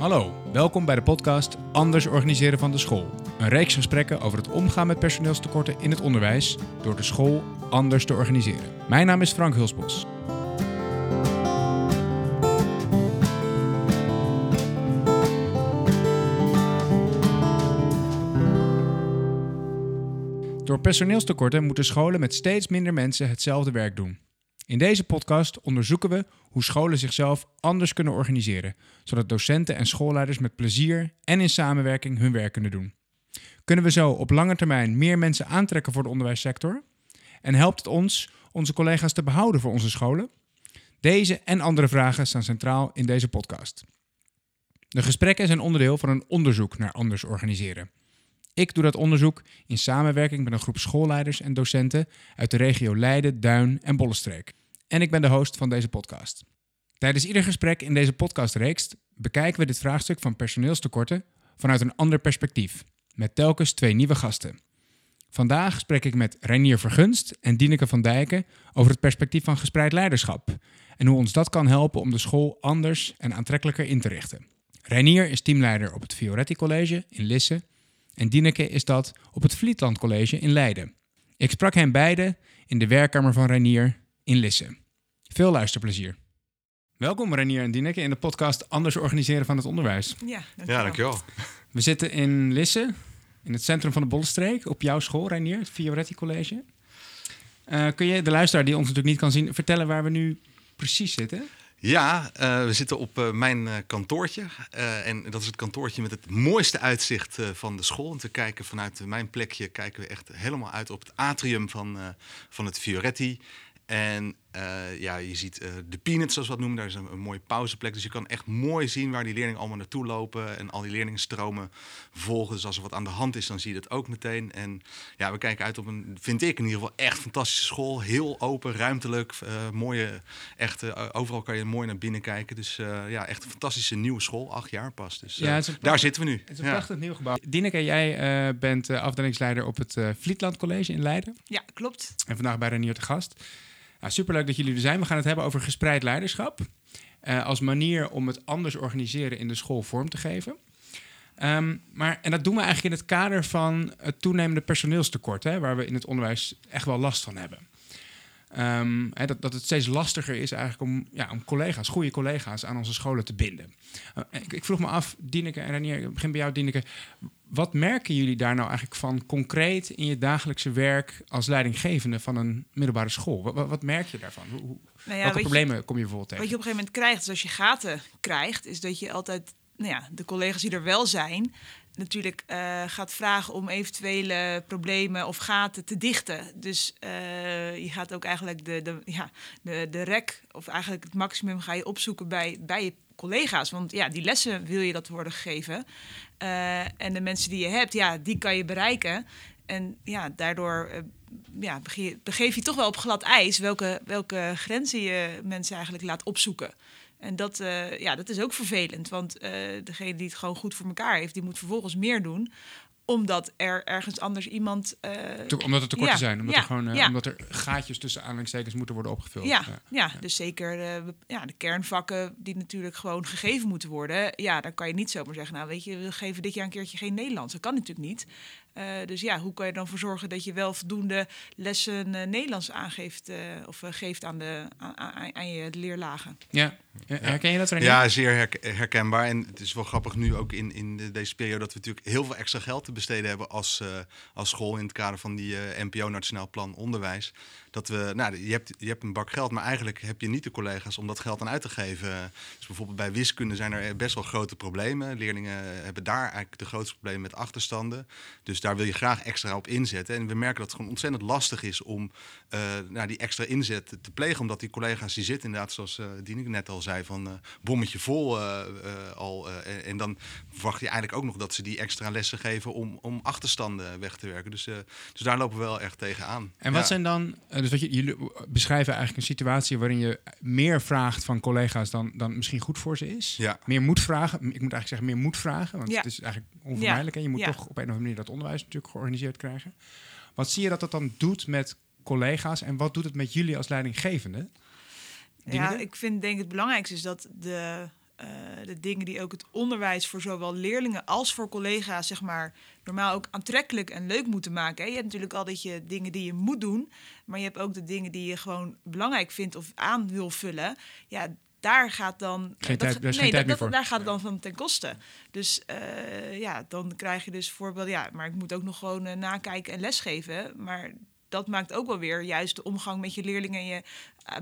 Hallo, welkom bij de podcast Anders organiseren van de school. Een reeks gesprekken over het omgaan met personeelstekorten in het onderwijs door de school anders te organiseren. Mijn naam is Frank Hulsbos. Door personeelstekorten moeten scholen met steeds minder mensen hetzelfde werk doen. In deze podcast onderzoeken we hoe scholen zichzelf anders kunnen organiseren, zodat docenten en schoolleiders met plezier en in samenwerking hun werk kunnen doen. Kunnen we zo op lange termijn meer mensen aantrekken voor de onderwijssector? En helpt het ons onze collega's te behouden voor onze scholen? Deze en andere vragen staan centraal in deze podcast. De gesprekken zijn onderdeel van een onderzoek naar anders organiseren. Ik doe dat onderzoek in samenwerking met een groep schoolleiders en docenten uit de regio Leiden, Duin en Bollenstreek. En ik ben de host van deze podcast. Tijdens ieder gesprek in deze podcastreeks bekijken we dit vraagstuk van personeelstekorten vanuit een ander perspectief, met telkens twee nieuwe gasten. Vandaag spreek ik met Reinier Vergunst en Dieneke van Dijken over het perspectief van gespreid leiderschap en hoe ons dat kan helpen om de school anders en aantrekkelijker in te richten. Reinier is teamleider op het Fioretti College in Lisse en Dieneke is dat op het Vlietland College in Leiden. Ik sprak hen beiden in de werkkamer van Reinier in Lisse. Veel luisterplezier. Welkom Renier en Dieneke in de podcast Anders organiseren van het onderwijs. Ja, dankjewel. Ja, dankjewel. We zitten in Lisse, in het centrum van de Bollenstreek, op jouw school Renier, het Fioretti College. Uh, kun je de luisteraar die ons natuurlijk niet kan zien vertellen waar we nu precies zitten? Ja, uh, we zitten op uh, mijn kantoortje. en dat is het kantoortje met het mooiste uitzicht van de school. En te kijken vanuit mijn plekje kijken we echt helemaal uit op het atrium van, van het Fioretti. En uh, ja, je ziet uh, de peanuts, zoals we dat noemen. Daar is een, een, mooie pauzeplek. Dus je kan echt mooi zien waar die leerlingen allemaal naartoe lopen. En al die leerlingenstromen volgen. Dus als er wat aan de hand is, dan zie je dat ook meteen. En ja, we kijken uit op een, vind ik in ieder geval, echt fantastische school. Heel open, ruimtelijk. Uh, mooie, echt, overal kan je mooi naar binnen kijken. Dus ja, echt een fantastische nieuwe school. Acht jaar pas. Dus ja, daar zitten we nu. Het is een ja. prachtig nieuw gebouw. Dineke, jij bent afdelingsleider op het Vlietland College in Leiden. Ja, klopt. En vandaag bij Renier te gast. Nou, superleuk dat jullie er zijn. We gaan het hebben over gespreid leiderschap. Uh, als manier om het anders organiseren in de school vorm te geven. Um, maar, en dat doen we eigenlijk in het kader van het toenemende personeelstekort, hè, waar we in het onderwijs echt wel last van hebben. Um, hè, dat, dat het steeds lastiger is eigenlijk om, ja, om collega's, goede collega's aan onze scholen te binden. Uh, ik, ik, vroeg me af, Dieneke en Renier, ik begin bij jou, Dieneke. Wat merken jullie daar nou eigenlijk van concreet in je dagelijkse werk als leidinggevende van een middelbare school? Wat, wat merk je daarvan? Hoe, nou ja, welke problemen je, kom je bijvoorbeeld tegen? Wat je op een gegeven moment krijgt, is als je gaten krijgt, is dat je altijd nou ja, de collega's die er wel zijn, natuurlijk uh, gaat vragen om eventuele problemen of gaten te dichten. Dus uh, je gaat ook eigenlijk de, de, ja, de, de rek, of eigenlijk het maximum ga je opzoeken bij, bij je collega's. Want ja, die lessen wil je dat worden gegeven. Uh, en de mensen die je hebt, ja, die kan je bereiken. En ja, daardoor ja, begeef je toch wel op glad ijs welke, welke grenzen je mensen eigenlijk laat opzoeken. En dat, uh, ja, dat is ook vervelend, want uh, degene die het gewoon goed voor elkaar heeft, die moet vervolgens meer doen omdat er ergens anders iemand. Uh, omdat er tekorten ja, zijn, omdat, ja, er gewoon, ja. omdat er gaatjes tussen aanhalingstekens moeten worden opgevuld. Ja, ja, dus zeker ja, de kernvakken die natuurlijk gewoon gegeven moeten worden. Ja, dan kan je niet zomaar zeggen, nou weet je, we geven dit jaar een keertje geen Nederlands. Dat kan natuurlijk niet. Uh, dus ja, hoe kan je dan voor zorgen dat je wel voldoende lessen uh, Nederlands aangeeft uh, of geeft aan, de, aan, aan, aan, je leerlagen? Ja, herken je dat? René? Ja, zeer herkenbaar. En het is wel grappig nu ook in, in de, deze periode dat we natuurlijk heel veel extra geld te besteden hebben als, als school in het kader van die NPO Nationaal Plan Onderwijs dat we, nou, je hebt, je hebt een bak geld, maar eigenlijk heb je niet de collega's om dat geld aan uit te geven. Dus bijvoorbeeld bij wiskunde zijn er best wel grote problemen. Leerlingen hebben daar eigenlijk de grootste problemen met achterstanden. Dus daar wil je graag extra op inzetten. En we merken dat het gewoon ontzettend lastig is om uh, nou, die extra inzet te plegen. Omdat die collega's die zitten inderdaad, zoals uh, net al zei, van uh, bommetje vol al. En, en, dan verwacht je eigenlijk ook nog dat ze die extra lessen geven om, om achterstanden weg te werken. Dus, dus daar lopen we wel echt tegenaan. En wat zijn dan dus wat je, jullie beschrijven eigenlijk een situatie waarin je meer vraagt van collega's dan, dan misschien goed voor ze is. Ja. Meer moet vragen. Ik moet eigenlijk zeggen meer moet vragen, want het is eigenlijk onvermijdelijk. En je moet toch op een of andere manier dat onderwijs natuurlijk georganiseerd krijgen. Wat zie je dat dat dan doet met collega's en wat doet het met jullie als leidinggevende? Ja, ik vind denk het belangrijkste is dat de eh, de dingen die ook het onderwijs voor zowel leerlingen als voor collega's, zeg maar, normaal ook aantrekkelijk en leuk moeten maken. Hè. Je hebt natuurlijk altijd je dingen die je moet doen, maar je hebt ook de dingen die je gewoon belangrijk vindt of aan wil vullen. Ja, daar gaat dan. Geen dat- tijd- daar is geen tijd dat, daar gaat het dan van ten koste. Dus eh, ja, dan krijg je dus voorbeeld, ja, maar ik moet ook nog gewoon eh, nakijken en lesgeven. Maar dat maakt ook wel weer juist de omgang met je leerlingen en je eh,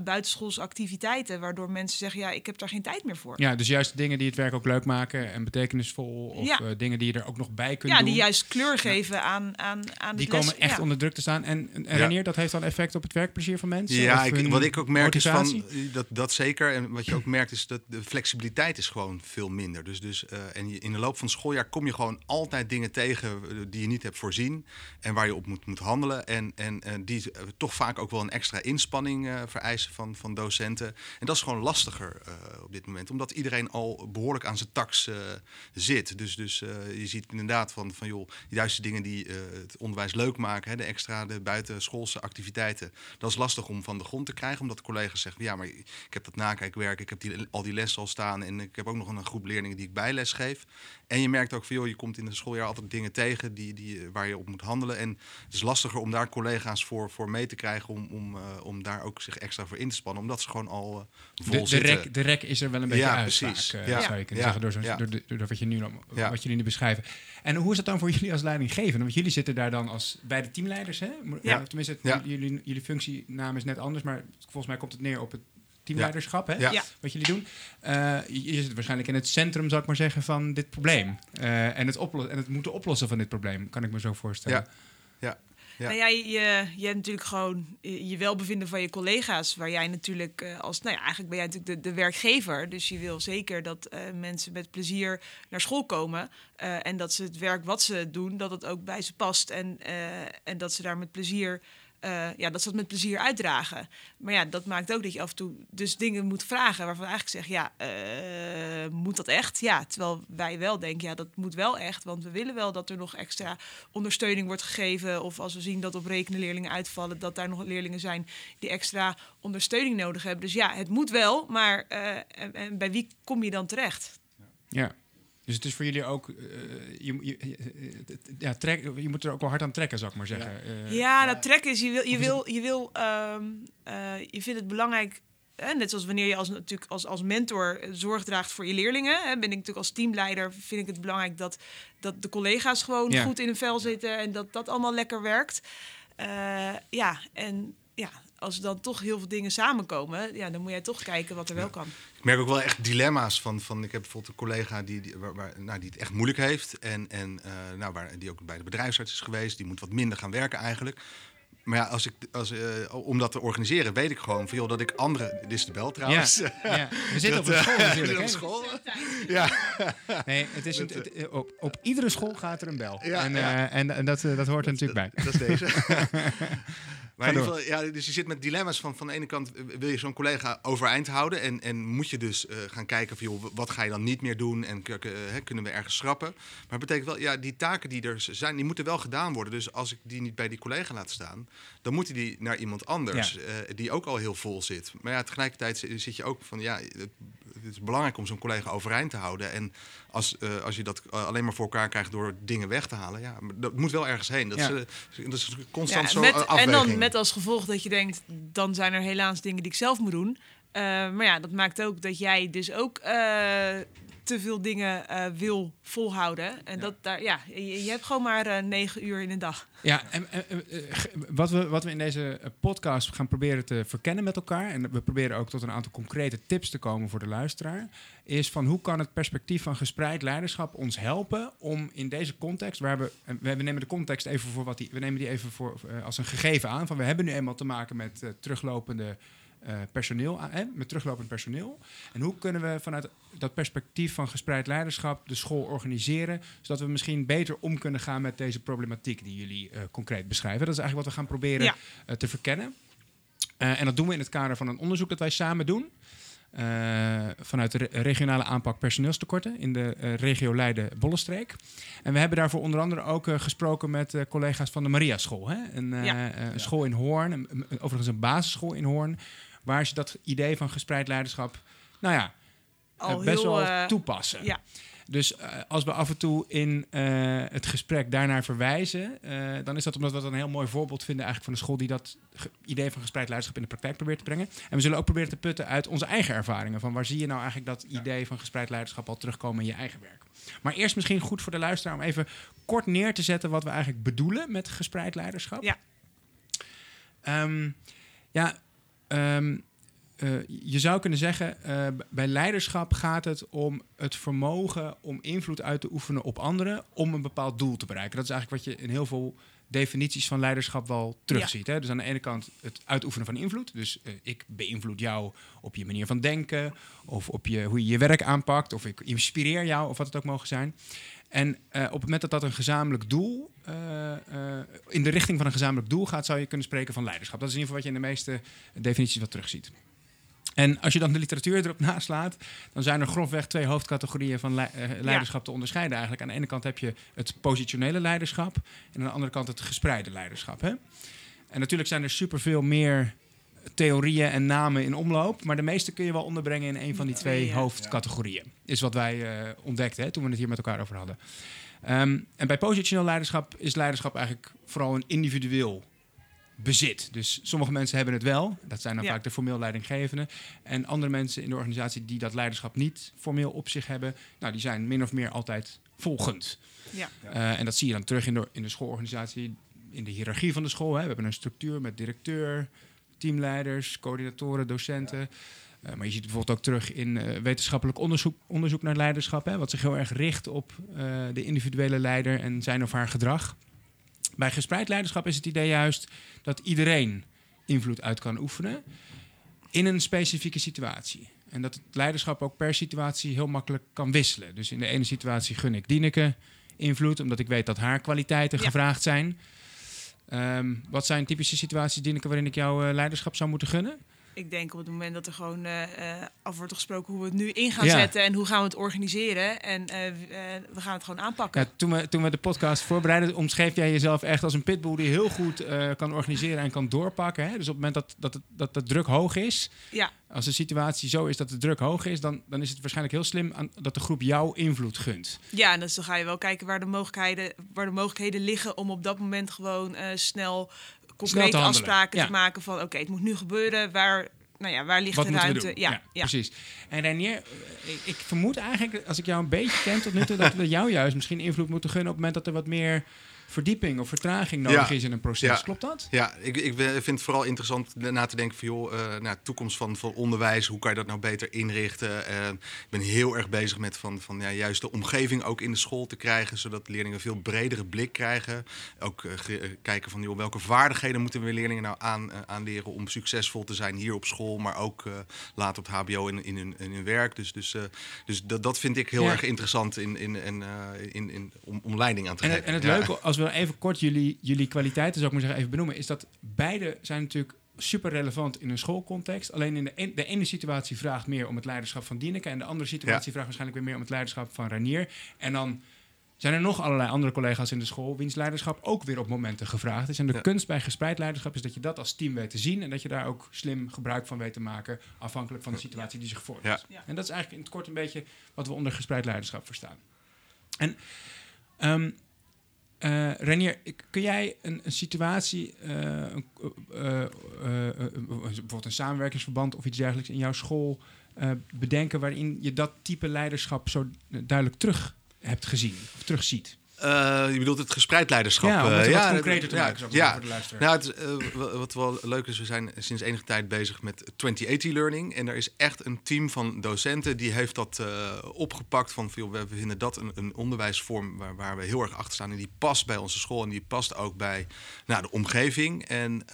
buitenschoolse activiteiten, waardoor mensen zeggen, ja, ik heb daar geen tijd meer voor. Ja, dus juist de dingen die het werk ook leuk maken en betekenisvol. Of Ja. eh, dingen die je er ook nog bij kunt Ja, doen. die juist kleur geven aan, aan, aan Die het les- komen echt ja. onder druk te staan. En, en Ja. Renier, dat heeft dan effect op het werkplezier van mensen? Ja, ik, wat ik ook merk is van dat, dat zeker. En wat je ook merkt is dat de flexibiliteit is gewoon veel minder. Dus, dus eh, en je, in de loop van het schooljaar kom je gewoon altijd dingen tegen eh, die je niet hebt voorzien en waar je op moet, moet handelen. En, en, en die eh, toch vaak ook wel een extra inspanning eh, van, van docenten. En dat is gewoon lastiger eh, op dit moment, omdat iedereen al behoorlijk aan zijn tax eh, zit. Dus, dus eh, je ziet inderdaad van, van joh, die juiste dingen die het onderwijs leuk maken, hè, de extra, de buitenschoolse activiteiten. Dat is lastig om van de grond te krijgen, omdat de collega's zeggen: ja, maar ik heb dat nakijkwerk, ik heb al die lessen al staan en ik heb ook nog een groep leerlingen die ik bijles geef. En je merkt ook joh, je komt in het schooljaar altijd dingen tegen die, die, eh, waar je op moet handelen. En het is lastiger om daar collega's voor, voor mee te krijgen, om, om, eh, om daar ook zich extra voor in te spannen, omdat ze gewoon al eh, vol De, de, zitten. rek, de rek is er wel een beetje Ja, uit, precies. vaak, Ja. zou je kunnen Ja. zeggen, door, zo'n- Ja. door, de- door wat, je nu, Ja. wat jullie nu beschrijven. En hoe is dat dan voor jullie als leidinggevende? Want jullie zitten daar dan als bij de teamleiders, hè? Ja. Tenminste, het- jullie, jullie functienaam is net anders, maar volgens mij komt het neer op het teamleiderschap, hè? Ja. Wat jullie doen. Eh, je, zit waarschijnlijk in het centrum, zou ik maar zeggen, van dit probleem. Eh, en, het en het moeten oplossen van dit probleem, kan ik me zo voorstellen. Ja. Ja. Ja. Nou ja, je, je hebt natuurlijk gewoon je welbevinden van je collega's, waar jij natuurlijk eh, als, nou ja, eigenlijk ben jij natuurlijk de, de werkgever. Dus je wil zeker dat eh, mensen met plezier naar school komen eh, en dat ze het werk wat ze doen, dat het ook bij ze past en, eh, en dat ze daar met plezier, eh, ja, dat ze dat met plezier uitdragen. Maar ja, dat maakt ook dat je af en toe dus dingen moet vragen waarvan eigenlijk zeg, ja, eh, moet dat echt? Ja, terwijl wij wel denken, ja, dat moet wel echt, want we willen wel dat er nog extra ondersteuning wordt gegeven. Of als we zien dat op rekenen leerlingen uitvallen, dat daar nog leerlingen zijn die extra ondersteuning nodig hebben. Dus ja, het moet wel, maar eh, en, en bij wie kom je dan terecht? Ja. Dus het is voor jullie ook, eh, je, je, je- ja, trek, je moet er ook wel hard aan trekken, zou ik maar zeggen. Eh, Ja, dat trek is, je wil, je wil, je wil, ehm, eh, je vindt het belangrijk. Hè, net zoals wanneer je als, natuurlijk als, als mentor eh, zorg draagt voor je leerlingen. Hè, ben ik natuurlijk als teamleider, vind ik het belangrijk dat, dat de collega's gewoon Ja. goed in hun vel zitten en dat dat allemaal lekker werkt. Eh, ja, en ja, als er dan toch heel veel dingen samenkomen, ja, dan moet jij toch kijken wat er wel kan. Ik merk ook wel echt dilemma's van, van ik heb bijvoorbeeld een collega die, die, waar, waar- nou, die het echt moeilijk heeft. En, en eh, nou, waar, die ook bij de bedrijfsarts is geweest. Die moet wat minder gaan werken eigenlijk. Maar ja, als ik, als, eh, om dat te organiseren, weet ik gewoon van, joh, dat ik andere. Dit is de bel trouwens. Ja, ja. We zitten op een eh, school we natuurlijk. op school. Ja. Nee, het is een, Met, het- op, op iedere school gaat er een bel. Ja, en, ja. eh, en, en dat, dat hoort er natuurlijk bij. Dat is deze. Maar in door. ieder geval, ja, dus je zit met dilemma's van van de ene kant eh, wil je zo'n collega overeind houden en, en moet je dus eh, gaan kijken van joh, wat ga je dan niet meer doen en eh, hè, kunnen we ergens schrappen. Maar het betekent wel, ja, die taken die er zijn, die moeten wel gedaan worden. Dus als ik die niet bij die collega laat staan, dan moeten die naar iemand anders Ja. eh, die ook al heel vol zit. Maar ja, tegelijkertijd zi- zit je ook van ja, het, het is belangrijk om zo'n collega overeind te houden. En als, eh, als je dat alleen maar voor elkaar krijgt door dingen weg te halen, ja, dat moet wel ergens heen. Dat, Ja. is, dat is constant Ja, zo met, eh, en dan met als gevolg dat je denkt, dan zijn er helaas dingen die ik zelf moet doen. Eh, maar ja, dat maakt ook dat jij dus ook eh, te veel dingen eh, wil volhouden. En dat daar, ja, je, je hebt gewoon maar eh, negen uur in een dag. Ja, en, en, eh, wat, we, wat we in deze podcast gaan proberen te verkennen met elkaar, en we proberen ook tot een aantal concrete tips te komen voor de luisteraar, is van hoe kan het perspectief van gespreid leiderschap ons helpen om in deze context, waar we, en we nemen de context even voor wat die, we nemen die even voor, als een gegeven aan, van we hebben nu eenmaal te maken met teruglopende eh, personeel, aan- hè, met teruglopend personeel. En hoe kunnen we vanuit dat perspectief van gespreid leiderschap de school organiseren, zodat we misschien beter om kunnen gaan met deze problematiek die jullie eh, concreet beschrijven. Dat is eigenlijk wat we gaan proberen Ja. eh, te verkennen. Eh, en dat doen we in het kader van een onderzoek dat wij samen doen. eh, vanuit de re- regionale aanpak personeelstekorten in de eh, regio Leiden-Bollenstreek. En we hebben daarvoor onder andere ook eh, gesproken met eh, collega's van de Maria School. Hè? Een, Ja. een school in Hoorn, een- een- overigens een basisschool in Hoorn, waar ze dat idee van gespreid leiderschap, nou ja, al eh, best heel, wel eh, toepassen. ja. Dus eh, als we af en toe in het gesprek daarnaar verwijzen, dan is dat omdat we dat een heel mooi voorbeeld vinden eigenlijk van een school die dat idee van gespreid leiderschap in de praktijk probeert te brengen. En we zullen ook proberen te putten uit onze eigen ervaringen. Van waar zie je nou eigenlijk dat idee van gespreid leiderschap al terugkomen in je eigen werk. Maar eerst misschien goed voor de luisteraar om even kort neer te zetten wat we eigenlijk bedoelen met gespreid leiderschap. Ja. Ehm, ja, ehm, eh, je zou kunnen zeggen, eh, bij leiderschap gaat het om het vermogen om invloed uit te oefenen op anderen om een bepaald doel te bereiken. Dat is eigenlijk wat je in heel veel definities van leiderschap wel terugziet. Hè? Dus aan de ene kant het uitoefenen van invloed. Dus eh, ik beïnvloed jou op je manier van denken, of op je, hoe je je werk aanpakt, of ik inspireer jou, of wat het ook mogen zijn. En eh, op het moment dat dat een gezamenlijk doel, eh, eh, in de richting van een gezamenlijk doel gaat, zou je kunnen spreken van leiderschap. Dat is in ieder geval wat je in de meeste definities wat terugziet. En als je dan de literatuur erop naslaat, dan zijn er grofweg twee hoofdcategorieën van lei- leiderschap te onderscheiden. Eigenlijk aan de ene kant heb je het positionele leiderschap en aan de andere kant het gespreide leiderschap. Hè? En natuurlijk zijn er superveel meer theorieën en namen in omloop, maar de meeste kun je wel onderbrengen in een van die twee ja. hoofdcategorieën. Is wat wij eh, ontdekten hè, toen we het hier met elkaar over hadden. Ehm, en bij positioneel leiderschap is leiderschap eigenlijk vooral een individueel bezit. Dus sommige mensen hebben het wel. Dat zijn dan Ja. vaak de formeel leidinggevenden. En andere mensen in de organisatie die dat leiderschap niet formeel op zich hebben, nou, die zijn min of meer altijd volgend. Ja. Eh, en dat zie je dan terug in de, in de schoolorganisatie, in de hiërarchie van de school. Hè. We hebben een structuur met directeur, teamleiders, coördinatoren, docenten. Eh, maar je ziet het bijvoorbeeld ook terug in eh, wetenschappelijk onderzoek, onderzoek naar leiderschap, hè, wat zich heel erg richt op eh, de individuele leider en zijn of haar gedrag. Bij gespreid leiderschap is het idee juist dat iedereen invloed uit kan oefenen in een specifieke situatie. En dat het leiderschap ook per situatie heel makkelijk kan wisselen. Dus in de ene situatie gun ik Dieneke invloed, omdat ik weet dat haar kwaliteiten Ja. gevraagd zijn. Ehm, wat zijn typische situaties, Dieneke, waarin ik jouw eh, leiderschap zou moeten gunnen? Ik denk op het moment dat er gewoon eh, eh, af wordt gesproken hoe we het nu in gaan Ja. zetten en hoe gaan we het organiseren. En eh, we gaan het gewoon aanpakken. Ja, toen, we, toen we de podcast voorbereidden, omschreef jij jezelf echt als een pitbull die heel goed kan organiseren en kan doorpakken. Hè? Dus op het moment dat, dat, dat de druk hoog is, Ja, als de situatie zo is dat de druk hoog is, dan, dan is het waarschijnlijk heel slim aan, dat de groep jou invloed gunt. ja en dus dan ga je wel kijken waar de mogelijkheden, waar de mogelijkheden liggen om op dat moment gewoon snel concrete afspraken Ja. te maken van oké, het moet nu gebeuren. Waar, nou ja, waar ligt Wat de ruimte? Ja, ja. precies. En Renier, eh, ik, ik vermoed eigenlijk, als ik jou een beetje ken tot nu toe, dat we jou juist misschien invloed moeten gunnen op het moment dat er wat meer verdieping of vertraging nodig Ja. is in een proces. Ja. Klopt dat? Ja, ik, ik vind het vooral interessant na te denken van joh, eh nou, toekomst van, van onderwijs, hoe kan je dat nou beter inrichten? Eh, ik ben heel erg bezig met van, van ja, juist de omgeving ook in de school te krijgen, zodat leerlingen een veel bredere blik krijgen. Ook eh, kijken van joh, welke vaardigheden moeten we leerlingen nou aan, aanleren om succesvol te zijn hier op school, maar ook later op het HBO in, in, hun, in hun werk. Dus, dus, dus dat, dat vind ik heel Ja. erg interessant in, in, in, in, in, om, om leiding aan te En, geven. en het leuke, als we even kort jullie, jullie kwaliteiten, zou ik maar zeggen, even benoemen, is dat beide zijn natuurlijk super relevant in een schoolcontext. Alleen in de, een- de ene situatie vraagt meer om het leiderschap van Dieneke en de andere situatie vraagt waarschijnlijk weer meer om het leiderschap van Ranier. En dan zijn er nog allerlei andere collega's in de school wiens leiderschap ook weer op momenten gevraagd is. En de Ja. kunst bij gespreid leiderschap is dat je dat als team weet te zien en dat je daar ook slim gebruik van weet te maken, afhankelijk van de situatie die zich voordoet. Ja. Ja. En dat is eigenlijk in het kort een beetje wat we onder gespreid leiderschap verstaan. En ehm eh, Renier, kun jij een, een situatie, eh, eh, bijvoorbeeld een samenwerkingsverband of iets dergelijks in jouw school bedenken waarin je dat type leiderschap zo duidelijk terug hebt gezien of terugziet? Eh, je bedoelt het gespreid leiderschap. ja, om het eh, wat ja, concreter te ja, maken, zou ik ja. zeggen, voor de luisteraar. Nou, het, eh, wa- wat wel leuk is, we zijn sinds enige tijd bezig met 2080 Learning. En er is echt een team van docenten die heeft dat opgepakt. Van, we vinden dat een, een onderwijsvorm waar, waar we heel erg achter staan. En die past bij onze school en die past ook bij nou, de omgeving. En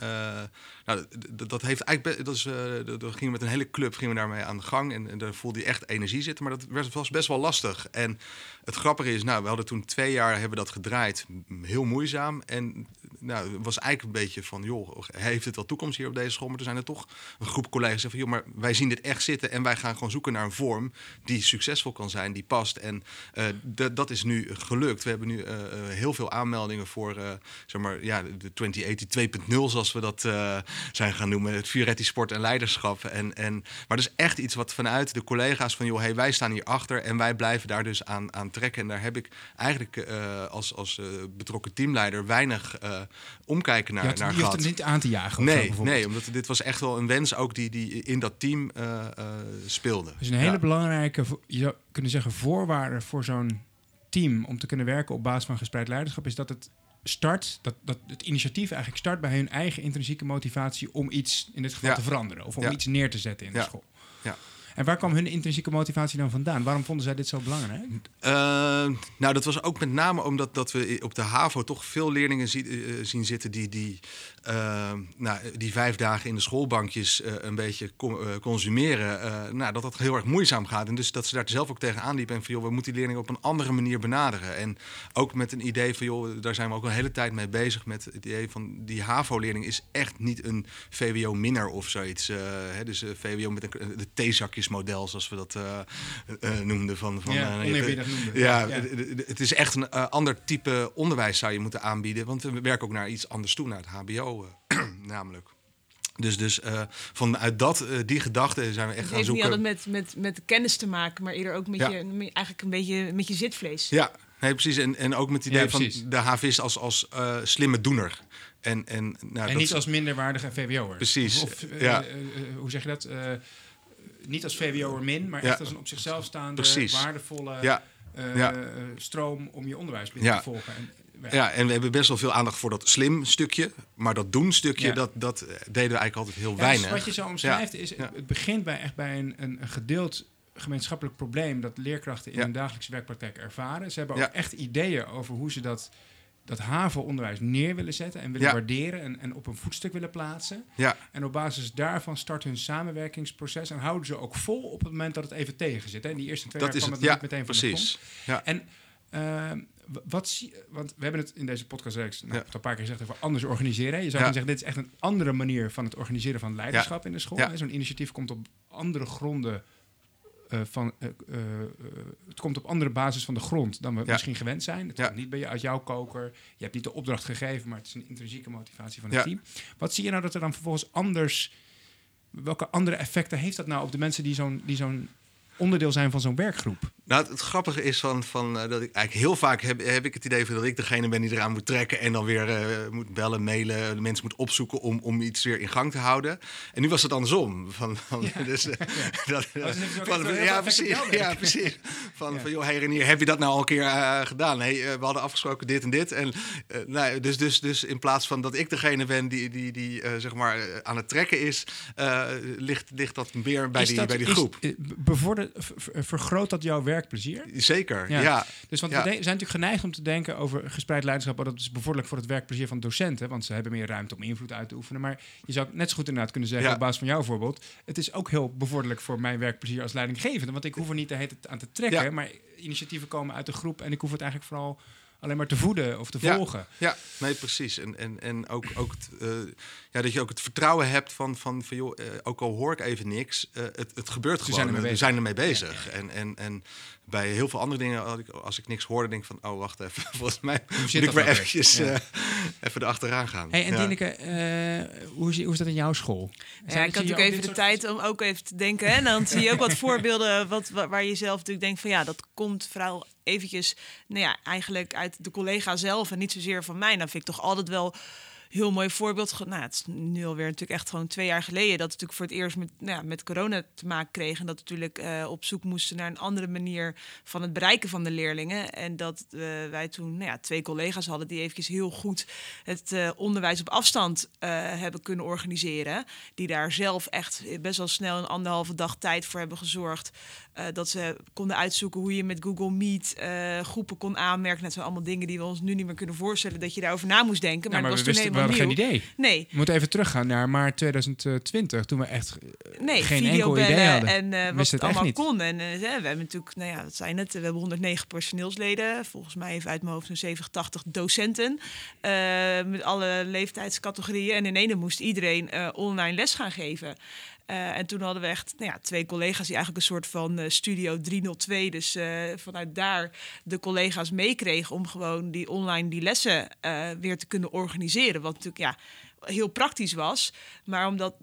nou, dat heeft eigenlijk, dat is, dat gingen we met een hele club gingen we daarmee aan de gang. En, en daar voelde je echt energie zitten. Maar dat was best wel lastig. En het grappige is, nou, we hadden toen twee jaar hebben we dat gedraaid. Heel moeizaam. En nou, was eigenlijk een beetje van, joh, heeft het wel toekomst hier op deze school? Maar er zijn er toch een groep collega's die van, joh, maar wij zien dit echt zitten en wij gaan gewoon zoeken naar een vorm die succesvol kan zijn, die past. En uh, dat is nu gelukt. We hebben nu uh, heel veel aanmeldingen voor, zeg maar, ja, de 2080 2.0, zoals we dat zijn gaan noemen. Het Fioretti Sport en Leiderschap. En, en, maar dat is echt iets wat vanuit de collega's van, joh, hey, wij staan hier achter en wij blijven daar dus aan, aan trekken. En daar heb ik eigenlijk als, als betrokken teamleider weinig omkijken naar, had, naar je gehad. het niet aan te jagen? Nee, nee, omdat dit was echt wel een wens ook die, die in dat team speelde. Dus een hele ja. belangrijke, je zou kunnen zeggen, voorwaarde voor zo'n team om te kunnen werken op basis van gespreid leiderschap is dat het start, dat, dat het initiatief eigenlijk start bij hun eigen intrinsieke motivatie om iets in dit geval Ja. te veranderen of om Ja. iets neer te zetten in de school. En waar kwam hun intrinsieke motivatie dan vandaan? Waarom vonden zij dit zo belangrijk? Eh, nou, dat was ook met name omdat dat we op de HAVO toch veel leerlingen eh, zien zitten die, die, eh, nou, die vijf dagen in de schoolbankjes een beetje co- consumeren. nou, dat dat heel erg moeizaam gaat. En dus dat ze daar zelf ook tegenaan liepen. En van, joh, we moeten die leerlingen op een andere manier benaderen. En ook met een idee van, joh, daar zijn we ook een hele tijd mee bezig. Met het idee van, die HAVO-leerling is echt niet een VWO-minner of zoiets. hè, dus VWO met een, de theezakjesmodel, zoals we dat eh, eh, noemden. Van, van, ja, eh, noemde. ja, het is echt een eh, ander type onderwijs zou je moeten aanbieden. Want we werken ook naar iets anders toe, naar het HBO eh, namelijk. Dus, dus eh, vanuit dat, eh, die gedachte zijn we echt Het gaan heeft niet zoeken. altijd met, met, met kennis te maken, maar eerder ook met Ja. je, eigenlijk een beetje met je zitvlees. Ja, nee, precies. En, en ook met het idee Ja, van de havist als, als eh, slimme doener. En, en, nou, en dat- niet als minderwaardige VWO'er. Precies, Of, eh, ja. eh, eh, hoe zeg je dat? Niet als VWO'er min, maar echt als een op zichzelf staande, Precies. waardevolle eh, stroom om je onderwijs binnen te volgen. En, ja, en we hebben best wel veel aandacht voor dat slim stukje. Maar dat doen stukje, Ja. dat, dat deden we eigenlijk altijd heel Ja, weinig. dus wat je zo omschrijft is, het begint bij echt bij een, een, een gedeeld gemeenschappelijk probleem dat leerkrachten in hun dagelijkse werkpraktijk ervaren. Ze hebben ook echt ideeën over hoe ze dat, dat HAVO-onderwijs neer willen zetten en willen Ja. waarderen en, en op een voetstuk willen plaatsen. Ja, En op basis daarvan start hun samenwerkingsproces en houden ze ook vol op het moment dat het even tegen zit. Hè. In die eerste twee dat jaar is kwam het. het Ja, meteen van de grond. precies. Ja. En ehm, wat zie want we hebben het in deze podcastreeks nou, een paar keer gezegd over anders organiseren. Je zou kunnen zeggen, dit is echt een andere manier van het organiseren van leiderschap in de school. Zo'n initiatief komt op andere gronden eh, van, eh, eh, het komt op andere basis van de grond dan we Ja. misschien gewend zijn. Het Ja. komt niet bij je uit jouw koker. Je hebt niet de opdracht gegeven, maar het is een intrinsieke motivatie van het Ja. team. Wat zie je nou dat er dan vervolgens anders... Welke andere effecten heeft dat nou op de mensen die zo'n die zo'n onderdeel zijn van zo'n werkgroep? Nou, het, het grappige is van, van, eh, dat ik eigenlijk heel vaak heb, heb ik het idee van dat ik degene ben die eraan moet trekken en dan weer eh, moet bellen, mailen, de mensen moet opzoeken om, om iets weer in gang te houden. En nu was het andersom. Van, van, dus, eh, dat, Oh, dus van- ja, precies. Ja, precies. Van, Ja. van joh, hey Renier, heb je dat nou al een keer gedaan? Hey, we hadden afgesproken dit en dit. En, nou, dus, dus, dus in plaats van dat ik degene ben die, die, die zeg maar aan het trekken is, ligt, ligt dat meer bij Is die, dat- bij die is- groep. bevordert, vergroot dat jouw werkplezier? Zeker, Ja. ja. Dus want Ja. we zijn natuurlijk geneigd om te denken over gespreid leiderschap. oh, Dat is bevorderlijk voor het werkplezier van docenten. Want ze hebben meer ruimte om invloed uit te oefenen. Maar je zou net zo goed inderdaad kunnen zeggen, op basis van jouw voorbeeld. Het is ook heel bevorderlijk voor mijn werkplezier als leidinggevende. Want ik hoef er niet de hele tijd aan te trekken. Maar initiatieven komen uit de groep. En ik hoef het eigenlijk vooral alleen maar te voeden of te Ja. volgen. Ja, nee, precies. En, en, en ook, ook het, eh, ja, dat je ook het vertrouwen hebt van, van, van joh, eh, ook al hoor ik even niks, eh, het, het gebeurt Ze gewoon. zijn ermee we bezig. zijn ermee bezig. En, en, en bij heel veel andere dingen, als ik, als ik niks hoorde, denk ik van, oh, wacht even. Volgens mij moet zit ik dat weer eventjes Ja. even erachteraan gaan. Hey, en ja. Dineke, eh, hoe, is, hoe is dat in jouw school? Ja, ik had ook even de soort- tijd om ook even te denken. hè. En dan zie je ook wat voorbeelden wat, wa- waar je zelf natuurlijk denkt van ja, dat komt vooral eventjes, nou ja, eigenlijk uit de collega zelf en niet zozeer van mij. Dan vind ik toch altijd wel heel mooi voorbeeld. Nou, het is nu alweer natuurlijk echt gewoon twee jaar geleden dat we natuurlijk voor het eerst met, nou ja, met corona te maken kregen. En dat we natuurlijk eh, op zoek moesten naar een andere manier van het bereiken van de leerlingen. En dat eh, wij toen nou ja, twee collega's hadden die eventjes heel goed het eh, onderwijs op afstand hebben kunnen organiseren. Die daar zelf echt best wel snel een anderhalve dag tijd voor hebben gezorgd. Eh, dat ze konden uitzoeken hoe je met Google Meet eh, groepen kon aanmerken. Dat zijn allemaal dingen die we ons nu niet meer kunnen voorstellen dat je daarover na moest denken. Ja, Maar, het we wisten, we nieuw. geen idee. Nee, We moeten even teruggaan naar maart 2020, toen we echt nee, geen enkel idee hadden. en eh, wat het allemaal niet. kon. En eh, we hebben natuurlijk, nou ja, dat zijn het. We hebben 109 personeelsleden. Volgens mij even uit mijn hoofd een 70, 80 docenten. eh, met alle leeftijdscategorieën. En in ene moest iedereen eh, online les gaan geven. Eh, en toen hadden we echt nou ja, twee collega's die eigenlijk een soort van eh, studio 302, dus eh, vanuit daar de collega's meekregen om gewoon die online die lessen weer te kunnen organiseren. Wat natuurlijk ja, heel praktisch was, maar omdat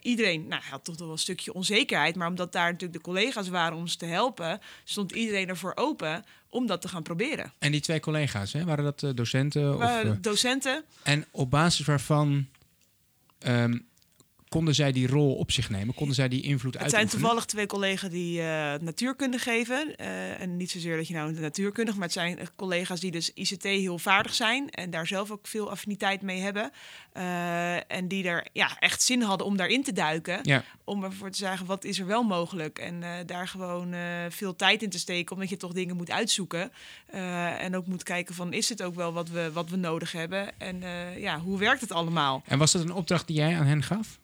iedereen, nou had toch nog wel een stukje onzekerheid, maar omdat daar natuurlijk de collega's waren om ons te helpen, stond iedereen ervoor open om dat te gaan proberen. En die twee collega's, hè, waren dat docenten? Of, docenten, en op basis waarvan ehm, konden zij die rol op zich nemen? Konden zij die invloed Het uitoefenen? zijn toevallig twee collega's die eh, natuurkunde geven. Eh, en niet zozeer dat je nou een natuurkundig, maar het zijn collega's die dus ICT heel vaardig zijn en daar zelf ook veel affiniteit mee hebben. Eh, en die er ja, echt zin hadden om daarin te duiken. Ja. Om ervoor te zeggen, wat is er wel mogelijk? En daar gewoon veel tijd in te steken, omdat je toch dingen moet uitzoeken. En ook moet kijken van, is het ook wel wat we, wat we nodig hebben? En ja, hoe werkt het allemaal? En was dat een opdracht die jij aan hen gaf?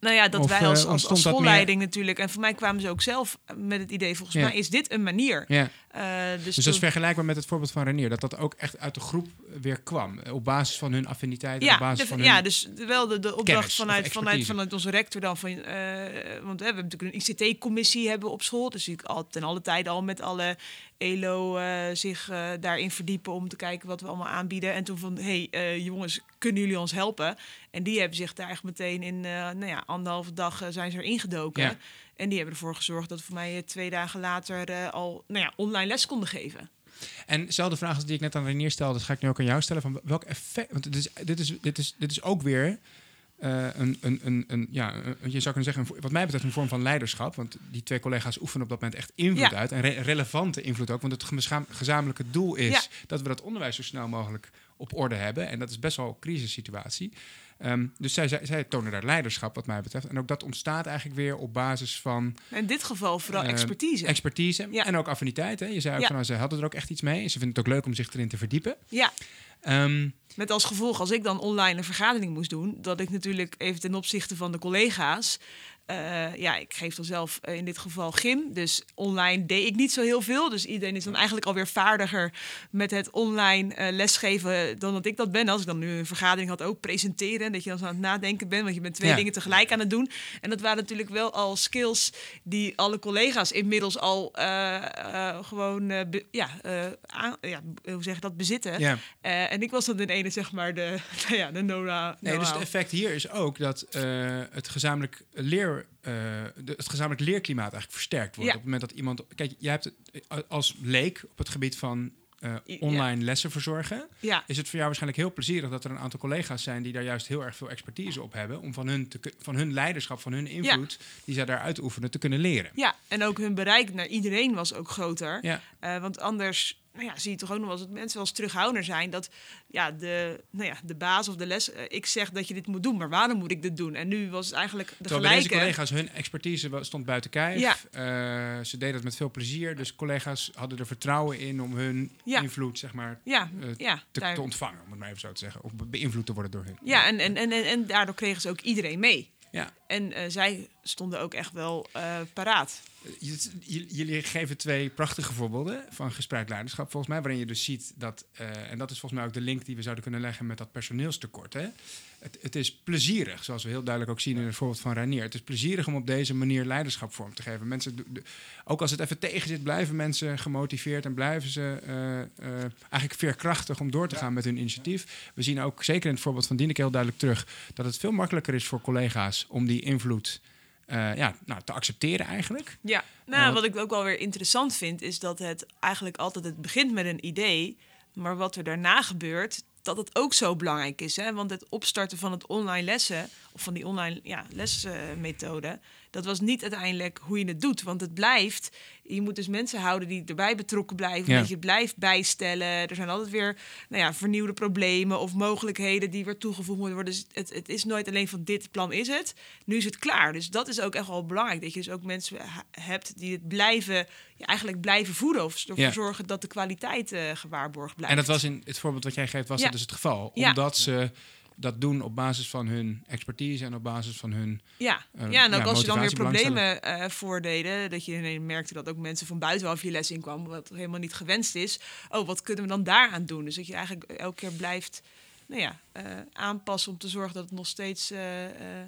Nou ja, dat Of, wij eh, als, meer- schoolleiding natuurlijk. En voor mij kwamen ze ook zelf met het idee, volgens Ja. mij is dit een manier. Ja. Eh, dus Dus dat toen- is vergelijkbaar met het voorbeeld van Renier. Dat dat ook echt uit de groep weer kwam. eh, Op basis van hun affiniteit. ja, op basis de- van ja, hun... dus wel de, de opdracht kennis vanuit, vanuit, vanuit onze rector dan. Van, eh, want we hebben natuurlijk een ICT-commissie hebben op school. Dus ik al ten alle tijde al met alle ELO eh, zich eh, daarin verdiepen om te kijken wat we allemaal aanbieden. En toen van, hey, eh, jongens, kunnen jullie ons helpen? En die hebben zich daar echt meteen in, nou ja, anderhalve dag zijn ze erin gedoken. Ja. En die hebben ervoor gezorgd dat we voor mij twee dagen later al nou ja, online les konden geven. En dezelfde vraag als die ik net aan Renier stelde, dat ga ik nu ook aan jou stellen. Van welk effect... Want dit is, dit is, dit is, dit is ook weer een, een, een, een, ja, je zou kunnen zeggen, wat mij betreft een vorm van leiderschap. Want die twee collega's oefenen op dat moment echt invloed uit. En re- relevante invloed ook. Want het gezamenlijke doel is dat we dat onderwijs zo snel mogelijk op orde hebben. En dat is best wel een crisissituatie. Ehm, dus zij, zij, zij tonen daar leiderschap wat mij betreft. En ook dat ontstaat eigenlijk weer op basis van In dit geval vooral Eh, expertise. expertise Ja. en ook affiniteit. Hè? Je zei ook Ja. van, nou, ze hadden er ook echt iets mee. En ze vinden het ook leuk om zich erin te verdiepen. ja, Ehm, Met als gevolg, als ik dan online een vergadering moest doen, dat ik natuurlijk even ten opzichte van de collega's. Eh, ja, ik geef dan zelf eh, in dit geval gym. Dus online deed ik niet zo heel veel. Dus iedereen is dan eigenlijk alweer vaardiger met het online eh, lesgeven dan dat ik dat ben. Als ik dan nu een vergadering had, ook presenteren. Dat je dan zo aan het nadenken bent, want je bent twee Ja. dingen tegelijk aan het doen. En dat waren natuurlijk wel al skills die alle collega's inmiddels al gewoon, be- ja, aan- ja, hoe zeg je dat, bezitten. ja. En ik was dan in ene, zeg maar, de, nou ja, de Nora. Nee, dus het effect hier is ook dat het gezamenlijk leer, eh, de, het gezamenlijk leerklimaat eigenlijk versterkt wordt. Ja. Op het moment dat iemand, kijk, jij hebt eh, als leek op het gebied van eh, Ja. online lessen verzorgen, Ja, is het voor jou waarschijnlijk heel plezierig dat er een aantal collega's zijn die daar juist heel erg veel expertise op hebben, om van hun, te, van hun leiderschap, van hun invloed, die zij daar uitoefenen, te kunnen leren. ja, en ook hun bereik naar iedereen was ook groter. Ja. Eh, want anders nou ja, zie je toch ook nog wel eens dat mensen wel eens terughoudender zijn. Dat ja, de, nou ja, de baas of de les, eh, ik zeg dat je dit moet doen, maar waarom moet ik dit doen? En nu was het eigenlijk de Terwijl deze collega's hun expertise stond buiten kijf. Ja. Eh, ze deden het met veel plezier. Dus collega's hadden er vertrouwen in om hun Ja. invloed zeg maar, Ja, eh, ja, te, daar- te ontvangen, om het maar even zo te zeggen. Of be- beïnvloed te worden door hun. ja en, en, en, en, en daardoor kregen ze ook iedereen mee. Ja. En eh, zij stonden ook echt wel eh, paraat. J- Jullie geven twee prachtige voorbeelden van gespreid leiderschap, volgens mij, waarin je dus ziet dat, eh, en dat is volgens mij ook de link die we zouden kunnen leggen met dat personeelstekort. Hè? Het, het is plezierig, zoals we heel duidelijk ook zien in het voorbeeld van Reinier. Het is plezierig om op deze manier leiderschap vorm te geven. Mensen, ook als het even tegen zit, blijven mensen gemotiveerd en blijven ze eh, eh, eigenlijk veerkrachtig om door te gaan met hun initiatief. We zien ook, zeker in het voorbeeld van Dieneke, heel duidelijk terug dat het veel makkelijker is voor collega's om die invloed eh, ja, nou, te accepteren eigenlijk. Ja, nou, wat ik ook wel weer interessant vind, is dat het eigenlijk altijd het begint met een idee, maar wat er daarna gebeurt, dat het ook zo belangrijk is. Hè? Want het opstarten van het online lessen, of van die online ja, lesmethode, dat was niet uiteindelijk hoe je het doet. Want het blijft, je moet dus mensen houden die erbij betrokken blijven, Ja. dat je blijft bijstellen. Er zijn altijd weer nou ja, vernieuwde problemen of mogelijkheden die weer toegevoegd moeten worden. Dus het, het is nooit alleen van dit plan is het, nu is het klaar. Dus dat is ook echt wel belangrijk, dat je dus ook mensen hebt die het blijven, ja, eigenlijk blijven voeden. Of ervoor Ja. zorgen dat de kwaliteit eh, gewaarborgd blijft. En dat was in het voorbeeld wat jij geeft, was dat dus het geval. Omdat ze dat doen op basis van hun expertise en op basis van hun. Ja, eh, ja en ook ja, als je dan weer problemen eh voordeden, dat je ineens merkte dat ook mensen van buitenaf je les inkwamen, wat helemaal niet gewenst is. Oh, wat kunnen we dan daaraan doen? Dus dat je eigenlijk elke keer blijft nou ja, eh, aanpassen om te zorgen dat het nog steeds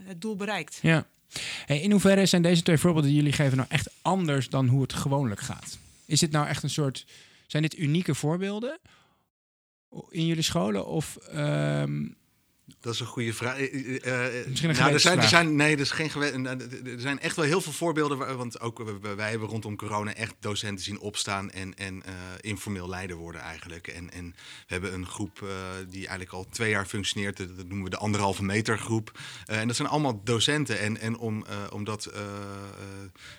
het doel bereikt. Ja. Hey, in hoeverre zijn deze twee voorbeelden die jullie geven nou echt anders dan hoe het gewoonlijk gaat? Is dit nou echt een soort. Zijn dit unieke voorbeelden in jullie scholen? Of. ehm, Dat is een goede vraag. Eh, eh, eh, Misschien een nou, er zijn, er zijn, nee, er, is geen eh, er zijn echt wel heel veel voorbeelden. waar- Want ook wij hebben rondom corona echt docenten zien opstaan en, en informeel leider worden eigenlijk. En, en we hebben een groep die eigenlijk al twee jaar functioneert. Dat noemen we de anderhalve meter groep. En dat zijn allemaal docenten. En, en om, omdat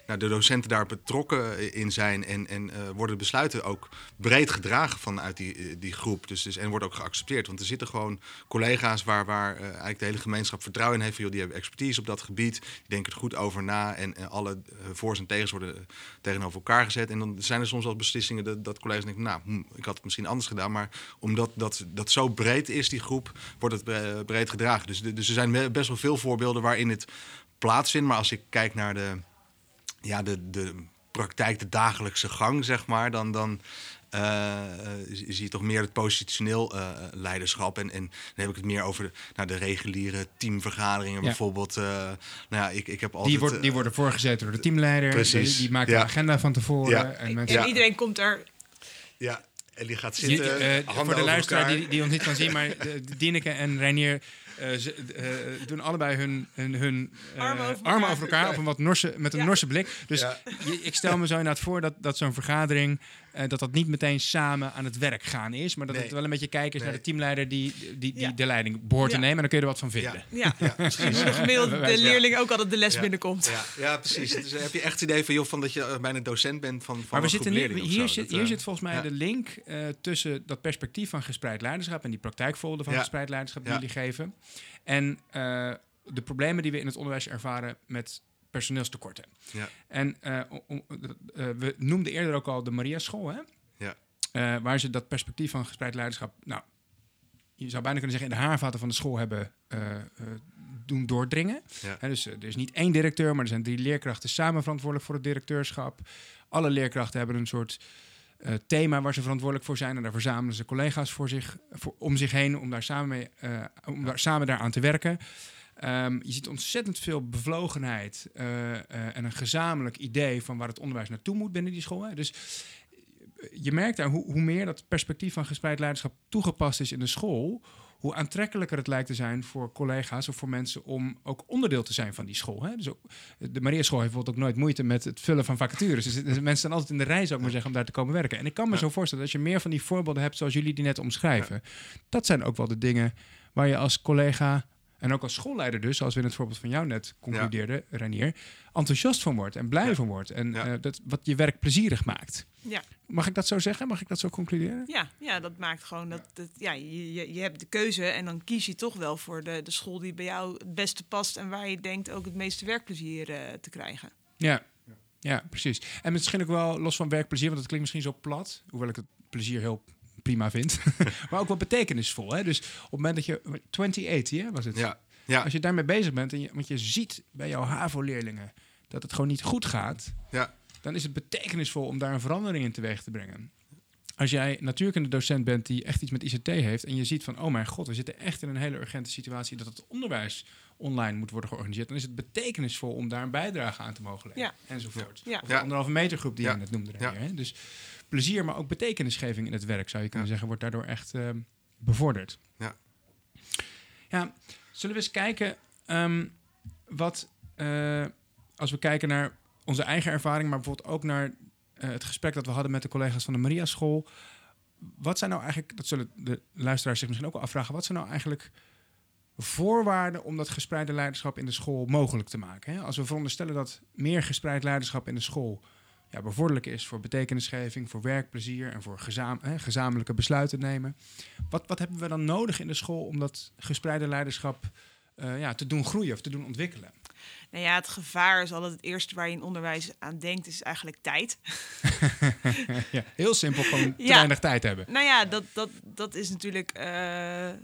nou, de docenten daar betrokken in zijn en, en worden besluiten ook breed gedragen vanuit die, die groep. Dus, dus, en wordt ook geaccepteerd. Want er zitten gewoon collega's waar, waar eh, eigenlijk de hele gemeenschap vertrouwen in heeft. Van, die hebben expertise op dat gebied. Die denken er goed over na. En alle eh, voor's en tegens worden eh, tegenover elkaar gezet. En dan zijn er soms wel beslissingen dat, dat collega's denken... nou, hm, ik had het misschien anders gedaan. Maar omdat dat, dat zo breed is, die groep, wordt het bre- breed gedragen. Dus, dus er zijn be- best wel veel voorbeelden waarin het plaatsvindt. Maar als ik kijk naar de, ja, de, de praktijk, de dagelijkse gang, zeg maar, dan, dan zie zie je toch meer het positioneel eh, leiderschap. En, en dan heb ik het meer over de, nou, de reguliere teamvergaderingen Ja. bijvoorbeeld. eh, nou ja, ik, ik heb altijd... die, worden, die eh, worden voorgezeten door de teamleider. Precies. Die, die maken Ja. de agenda van tevoren. Ja. En En iedereen komt er Ja, en die gaat zitten, eh, voor de luisteraar die, die ons niet kan zien, maar eh, Dineke en Reinier eh, ze, eh, doen allebei hun, hun, hun eh, Armen over armen elkaar. over elkaar op een wat norse, met een Ja. norse blik. Dus Ja. je- ik stel me zo inderdaad voor dat, dat zo'n vergadering, eh, dat dat niet meteen samen aan het werk gaan is, maar dat Nee. het wel een beetje kijken is naar de teamleider die, die, die Ja. de leiding behoort te nemen en dan kun je er wat van vinden. Ja. Ja, precies. De gemiddelde leerling ook altijd de les Ja. binnenkomt. Ja, ja, precies. Dus dan heb je echt het idee van, joh, van dat je eh, bijna docent bent van, van Maar we een zitten groep nu, leerlingen of hier, zit, hier eh, zit volgens mij ja. de link eh, tussen dat perspectief van gespreid leiderschap en die praktijkvoorbeelden van Ja. gespreid leiderschap die Ja. jullie geven. En eh, de problemen die we in het onderwijs ervaren met personeelstekorten. Ja. En eh, om- eh, we noemden eerder ook al de Maria School, hè? Ja. Eh, waar ze dat perspectief van gespreid leiderschap, nou, je zou bijna kunnen zeggen, in de haarvaten van de school hebben doen doordringen. Ja. Dus er is niet één directeur, maar er zijn drie leerkrachten samen verantwoordelijk voor het directeurschap. Alle leerkrachten hebben een soort thema waar ze verantwoordelijk voor zijn. En daar verzamelen ze collega's voor zich, voor, om zich heen om daar samen, mee, om daar, samen daaraan te werken. Ehm, je ziet ontzettend veel bevlogenheid eh, eh, en een gezamenlijk idee van waar het onderwijs naartoe moet binnen die school. Hè. Dus eh, je merkt daar hoe, hoe meer dat perspectief van gespreid leiderschap toegepast is in de school, hoe aantrekkelijker het lijkt te zijn voor collega's of voor mensen om ook onderdeel te zijn van die school. Hè? Dus ook, de Maria School heeft bijvoorbeeld ook nooit moeite met het vullen van vacatures. Dus, dus mensen staan altijd in de rij, zou ik maar zeggen, om daar te komen werken. En ik kan me Ja. zo voorstellen dat als je meer van die voorbeelden hebt zoals jullie die net omschrijven, dat zijn ook wel de dingen waar je als collega en ook als schoolleider dus, zoals we in het voorbeeld van jou net concludeerden, Renier, enthousiast van wordt en blij Ja. van wordt. En Ja. eh, dat, wat je werk plezierig maakt. Ja. Mag ik dat zo zeggen? Mag ik dat zo concluderen? Ja, ja, dat maakt gewoon dat, dat ja, je, je, je hebt de keuze en dan kies je toch wel voor de, de school die bij jou het beste past en waar je denkt ook het meeste werkplezier eh, te krijgen. Ja. ja, precies. En misschien ook wel los van werkplezier, want dat klinkt misschien zo plat, hoewel ik het plezier heel prima vind. maar ook wel betekenisvol. Hè? Dus op het moment dat je 2080 hè, was het. Ja, ja, Als je daarmee bezig bent, en je, want je ziet bij jouw HAVO-leerlingen dat het gewoon niet goed gaat, ja, dan is het betekenisvol om daar een verandering in teweeg te brengen. Als jij natuurkunde docent bent die echt iets met ICT heeft en je ziet van, oh mijn god, we zitten echt in een hele urgente situatie dat het onderwijs online moet worden georganiseerd, dan is het betekenisvol om daar een bijdrage aan te mogen leveren. Ja. Enzovoort. Ja. Of de Ja. anderhalve meter groep die Ja. je net noemde. Hè? Dus plezier, maar ook betekenisgeving in het werk, zou je kunnen Ja. zeggen, wordt daardoor echt ehm, bevorderd. Ja. Ja, zullen we eens kijken ehm, wat, eh, als we kijken naar onze eigen ervaring, maar bijvoorbeeld ook naar eh, het gesprek dat we hadden met de collega's van de Maria School. Wat zijn nou eigenlijk, dat zullen de luisteraars zich misschien ook wel afvragen, wat zijn nou eigenlijk voorwaarden om dat gespreide leiderschap in de school mogelijk te maken? Hè? Als we veronderstellen dat meer gespreid leiderschap in de school ja, bevorderlijk is voor betekenisgeving, voor werkplezier en voor hè, gezamenlijke besluiten nemen. Wat, wat hebben we dan nodig in de school om dat gespreide leiderschap eh, ja, te doen groeien of te doen ontwikkelen? Nou ja, het gevaar is altijd het eerste waar je in onderwijs aan denkt, is eigenlijk tijd. ja, heel simpel, gewoon te Ja. weinig tijd hebben. Nou ja, dat, dat, dat is natuurlijk eh, eh,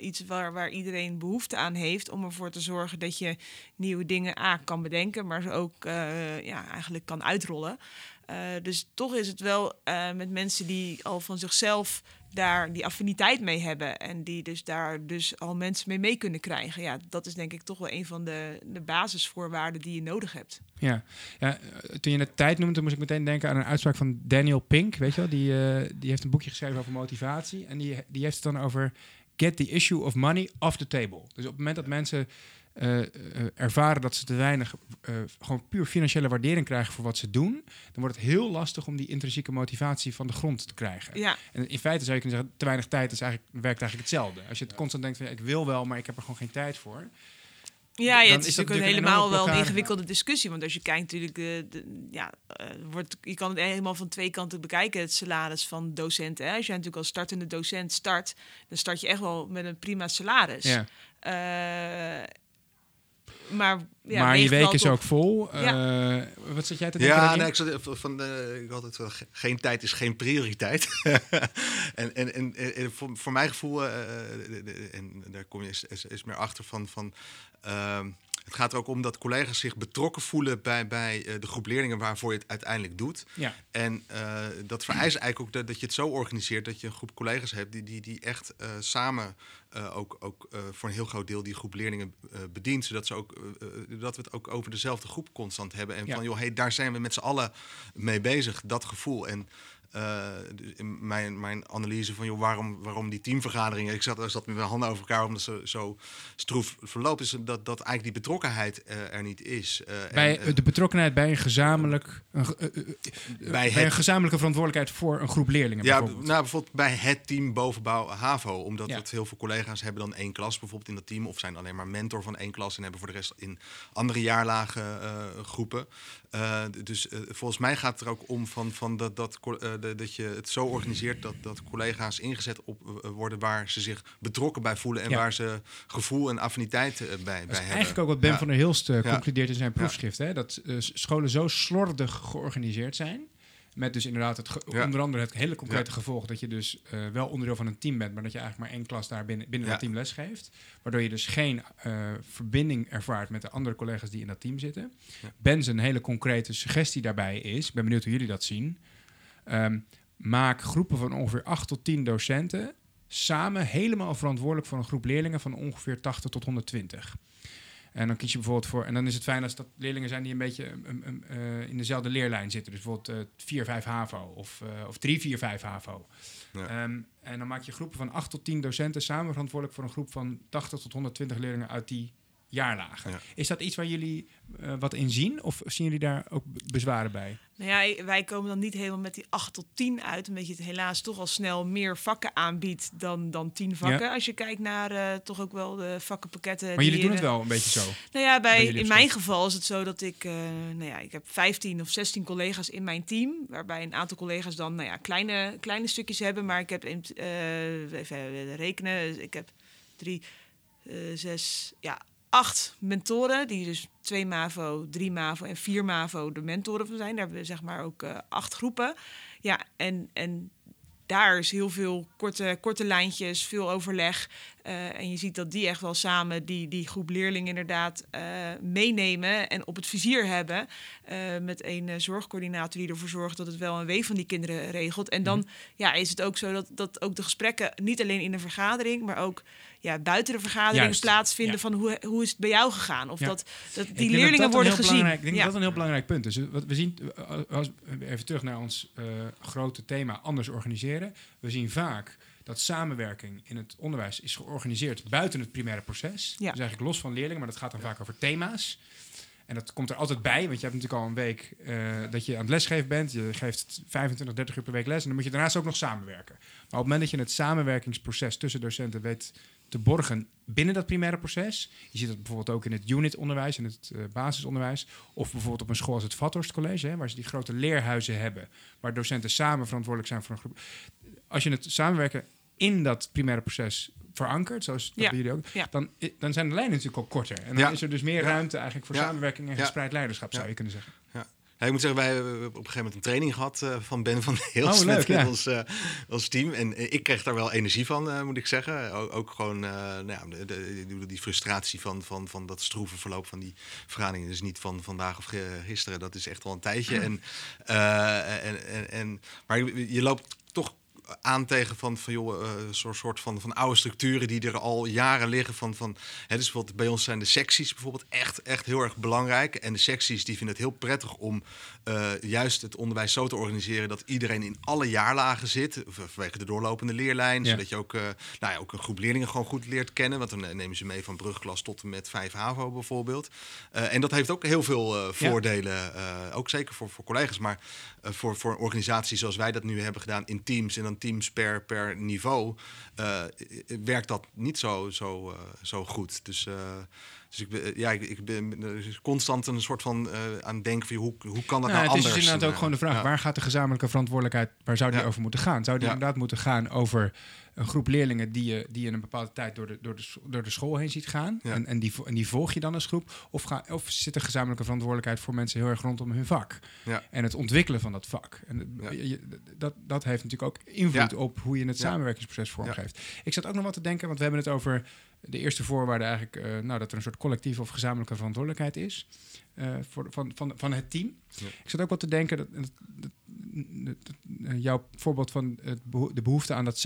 iets waar, waar iedereen behoefte aan heeft om ervoor te zorgen dat je nieuwe dingen A kan bedenken, maar ze ook eh, ja, eigenlijk kan uitrollen. Dus toch is het wel met mensen die al van zichzelf daar die affiniteit mee hebben en die dus daar dus al mensen mee mee kunnen krijgen. Ja, dat is denk ik toch wel een van de, de basisvoorwaarden die je nodig hebt. Ja. ja, toen je het tijd noemde, moest ik meteen denken aan een uitspraak van Daniel Pink. Weet je wel, die, eh, die heeft een boekje geschreven over motivatie. En die, die heeft het dan over get the issue of money off the table. Dus op het moment dat mensen eh, eh, ervaren dat ze te weinig, eh, gewoon puur financiële waardering krijgen voor wat ze doen, dan wordt het heel lastig om die intrinsieke motivatie van de grond te krijgen. Ja, En in feite zou je kunnen zeggen, te weinig tijd is eigenlijk, werkt eigenlijk hetzelfde. Als je het constant denkt van ja, ik wil wel, maar ik heb er gewoon geen tijd voor. Ja, het is natuurlijk een helemaal wel een ingewikkelde discussie. Want als je kijkt natuurlijk, de, de- ja, wordt, je kan het helemaal van twee kanten bekijken, het salaris van docenten. Hè. Als jij natuurlijk als startende docent start, dan start je echt wel met een prima salaris. Ja. Maar ja, maar je week is ook vol. Eh, wat zat jij te denken? Ja, nee, ik, zat, even van, eh, ik had het wel, ge- geen tijd is geen prioriteit. en en, en, en voor, voor mijn gevoel, eh, de- de- en daar kom je is, is, is meer achter van, van ehm, het gaat er ook om dat collega's zich betrokken voelen bij, bij eh, de groep leerlingen waarvoor je het uiteindelijk doet. Ja. En eh, dat vereist eigenlijk ook dat, dat je het zo organiseert dat je een groep collega's hebt die, die, die echt eh, samen eh, ook, ook eh, voor een heel groot deel die groep leerlingen eh, bedient. Zodat ze ook, dat we het ook over dezelfde groep constant hebben. En Ja. van joh, hey, daar zijn we met z'n allen mee bezig, dat gevoel. En eh, dus in mijn, mijn analyse van joh, waarom, waarom die teamvergaderingen, ik zat, zat met mijn handen over elkaar omdat ze zo stroef verloopt, is dat, dat eigenlijk die betrokkenheid eh, er niet is. Eh, Bij en, de betrokkenheid bij een gezamenlijk, een, bij, het- een gezamenlijke verantwoordelijkheid voor een groep leerlingen. Ja, bijvoorbeeld. nou, bijvoorbeeld bij het team bovenbouw HAVO. Omdat Ja. heel veel collega's hebben dan één klas bijvoorbeeld in dat team. Of zijn alleen maar mentor van één klas en hebben voor de rest in andere jaarlagen groepen. Eh, dus eh, volgens mij gaat het er ook om van, van dat, dat, eh, dat je het zo organiseert dat, dat collega's ingezet op, worden waar ze zich betrokken bij voelen. En Ja. waar ze gevoel en affiniteit bij, Dat bij hebben. eigenlijk ook wat Ben Ja. van der Hilst concludeert in zijn proefschrift. Hè? Dat scholen zo slordig georganiseerd zijn. Met dus inderdaad het Ja. onder andere het hele concrete gevolg dat je dus eh, wel onderdeel van een team bent, maar dat je eigenlijk maar één klas daar binnen, binnen dat team lesgeeft. Waardoor je dus geen eh, verbinding ervaart met de andere collega's die in dat team zitten. Ja. Ben zijn hele concrete suggestie daarbij is, ik ben benieuwd hoe jullie dat zien. Ehm, maak groepen van ongeveer 8 tot 10 docenten samen helemaal verantwoordelijk voor een groep leerlingen van ongeveer 80 tot 120. En dan kies je bijvoorbeeld voor, en dan is het fijn als dat leerlingen zijn die een beetje um, um, uh, in dezelfde leerlijn zitten. Dus bijvoorbeeld uh, 4, 5 HAVO of, uh, of 3, 4, 5 HAVO. Ja. Um, en dan maak je groepen van 8 tot 10 docenten samen verantwoordelijk voor een groep van 80 tot 120 leerlingen uit die jaarlagen. Ja. Is dat iets waar jullie uh, wat in zien? Of zien jullie daar ook bezwaren bij? Nou ja, wij komen dan niet helemaal met die 8 tot 10 uit. Omdat je het helaas toch al snel meer vakken aanbiedt dan, dan 10 vakken. Ja. Als je kijkt naar uh, toch ook wel de vakkenpakketten. Maar jullie doen het wel een beetje zo? Nou ja, bij, bij in mijn geval is het zo dat ik... Uh, nou ja, ik heb 15 of 16 collega's in mijn team. Waarbij een aantal collega's dan nou ja, kleine, kleine stukjes hebben. Maar ik heb uh, even rekenen. Ik heb drie, uh, zes... Ja, acht mentoren, die dus twee MAVO, drie MAVO en vier MAVO de mentoren van zijn. Daar hebben we zeg maar ook uh, acht groepen. Ja, en, en daar is heel veel korte, korte lijntjes, veel overleg. Uh, en je ziet dat die echt wel samen die, die groep leerlingen inderdaad uh, meenemen en op het vizier hebben. Uh, met een zorgcoördinator die ervoor zorgt dat het wel een wee van die kinderen regelt. En dan mm. ja, is het ook zo dat, dat ook de gesprekken niet alleen in de vergadering, maar ook ja, buiten de vergadering Juist. plaatsvinden ja. van hoe, hoe is het bij jou gegaan? Of ja. dat, dat die leerlingen dat worden gezien. Ik denk ja. dat dat een heel belangrijk punt is. Dus wat we zien, als, even terug naar ons grote thema, anders organiseren. We zien vaak dat samenwerking in het onderwijs is georganiseerd buiten het primaire proces. Ja. Dus eigenlijk los van leerlingen, maar dat gaat dan vaak over thema's. En dat komt er altijd bij, want je hebt natuurlijk al een week uh, dat je aan het lesgeven bent. Je geeft 25, 30 uur per week les en dan moet je daarnaast ook nog samenwerken. Maar op het moment dat je het samenwerkingsproces tussen docenten weet te borgen binnen dat primaire proces. Je ziet dat bijvoorbeeld ook in het unitonderwijs, in het uh, basisonderwijs. Of bijvoorbeeld op een school als het Vathorst College, hè, waar ze die grote leerhuizen hebben. Waar docenten samen verantwoordelijk zijn voor een groep. Als je het samenwerken in dat primaire proces verankerd, zoals dat Ja. jullie ook, Ja. dan, i- dan zijn de lijnen natuurlijk ook korter. En dan Ja. is er dus meer Ja. ruimte eigenlijk voor Ja. samenwerking en Ja. gespreid leiderschap, zou Ja. je kunnen zeggen. Ja, ik moet zeggen, wij hebben op een gegeven moment een training gehad eh, van Ben van Heels Oh, met, ja. ons, eh, ons team. En eh, ik kreeg daar wel energie van, eh, moet ik zeggen. Ook, ook gewoon eh, nou ja, de, de- die- die frustratie van, van, van dat stroeve verloop van die vergaderingen. Dus niet van vandaag of gisteren, dat is echt wel een tijdje. En, eh, en, en, en, maar je loopt toch aan tegen van, van joh, eh, een soort, van, van oude structuren die er al jaren liggen. Van, van, hè, dus bijvoorbeeld bij ons zijn de secties bijvoorbeeld echt, echt heel erg belangrijk. En de secties die vinden het heel prettig om eh, juist het onderwijs zo te organiseren dat iedereen in alle jaarlagen zit. Vanwege de doorlopende leerlijn. Ja. Zodat je ook, eh, nou ja, ook een groep leerlingen gewoon goed leert kennen. Want dan nemen ze mee van brugklas tot en met 5 HAVO bijvoorbeeld. En dat heeft ook heel veel voordelen. ook zeker voor, voor collega's. Maar voor, voor een organisatie zoals wij dat nu hebben gedaan in teams en dan teams per, per niveau, eh, werkt dat niet zo, zo, eh, zo goed. Dus, eh, dus ik, ben- ja, ik, ik ben is constant een soort van aan het denken van hoe, hoe kan dat Nou, nou, het is anders? dus inderdaad ook gewoon de vraag, ja. waar gaat de gezamenlijke verantwoordelijkheid, waar zou die Ja. over moeten gaan? Zou die inderdaad moeten gaan over een groep leerlingen die je, die je een bepaalde tijd door de, door de, door de school heen ziet gaan? Ja. En, en, die, en die volg je dan als groep? Of, ga, of zit er gezamenlijke verantwoordelijkheid voor mensen heel erg rondom hun vak? Ja. En het ontwikkelen van dat vak. En Ja. je- dat, dat heeft natuurlijk ook invloed op hoe je het samenwerkingsproces vormgeeft. Ik zat ook nog wat te denken, want we hebben het over de eerste voorwaarde eigenlijk, eh, nou, dat er een soort collectieve of gezamenlijke verantwoordelijkheid is eh, voor, van, van, van het team. Ik zat ook wat te denken, dat, dat, eh, jouw voorbeeld van het beho- de behoefte aan dat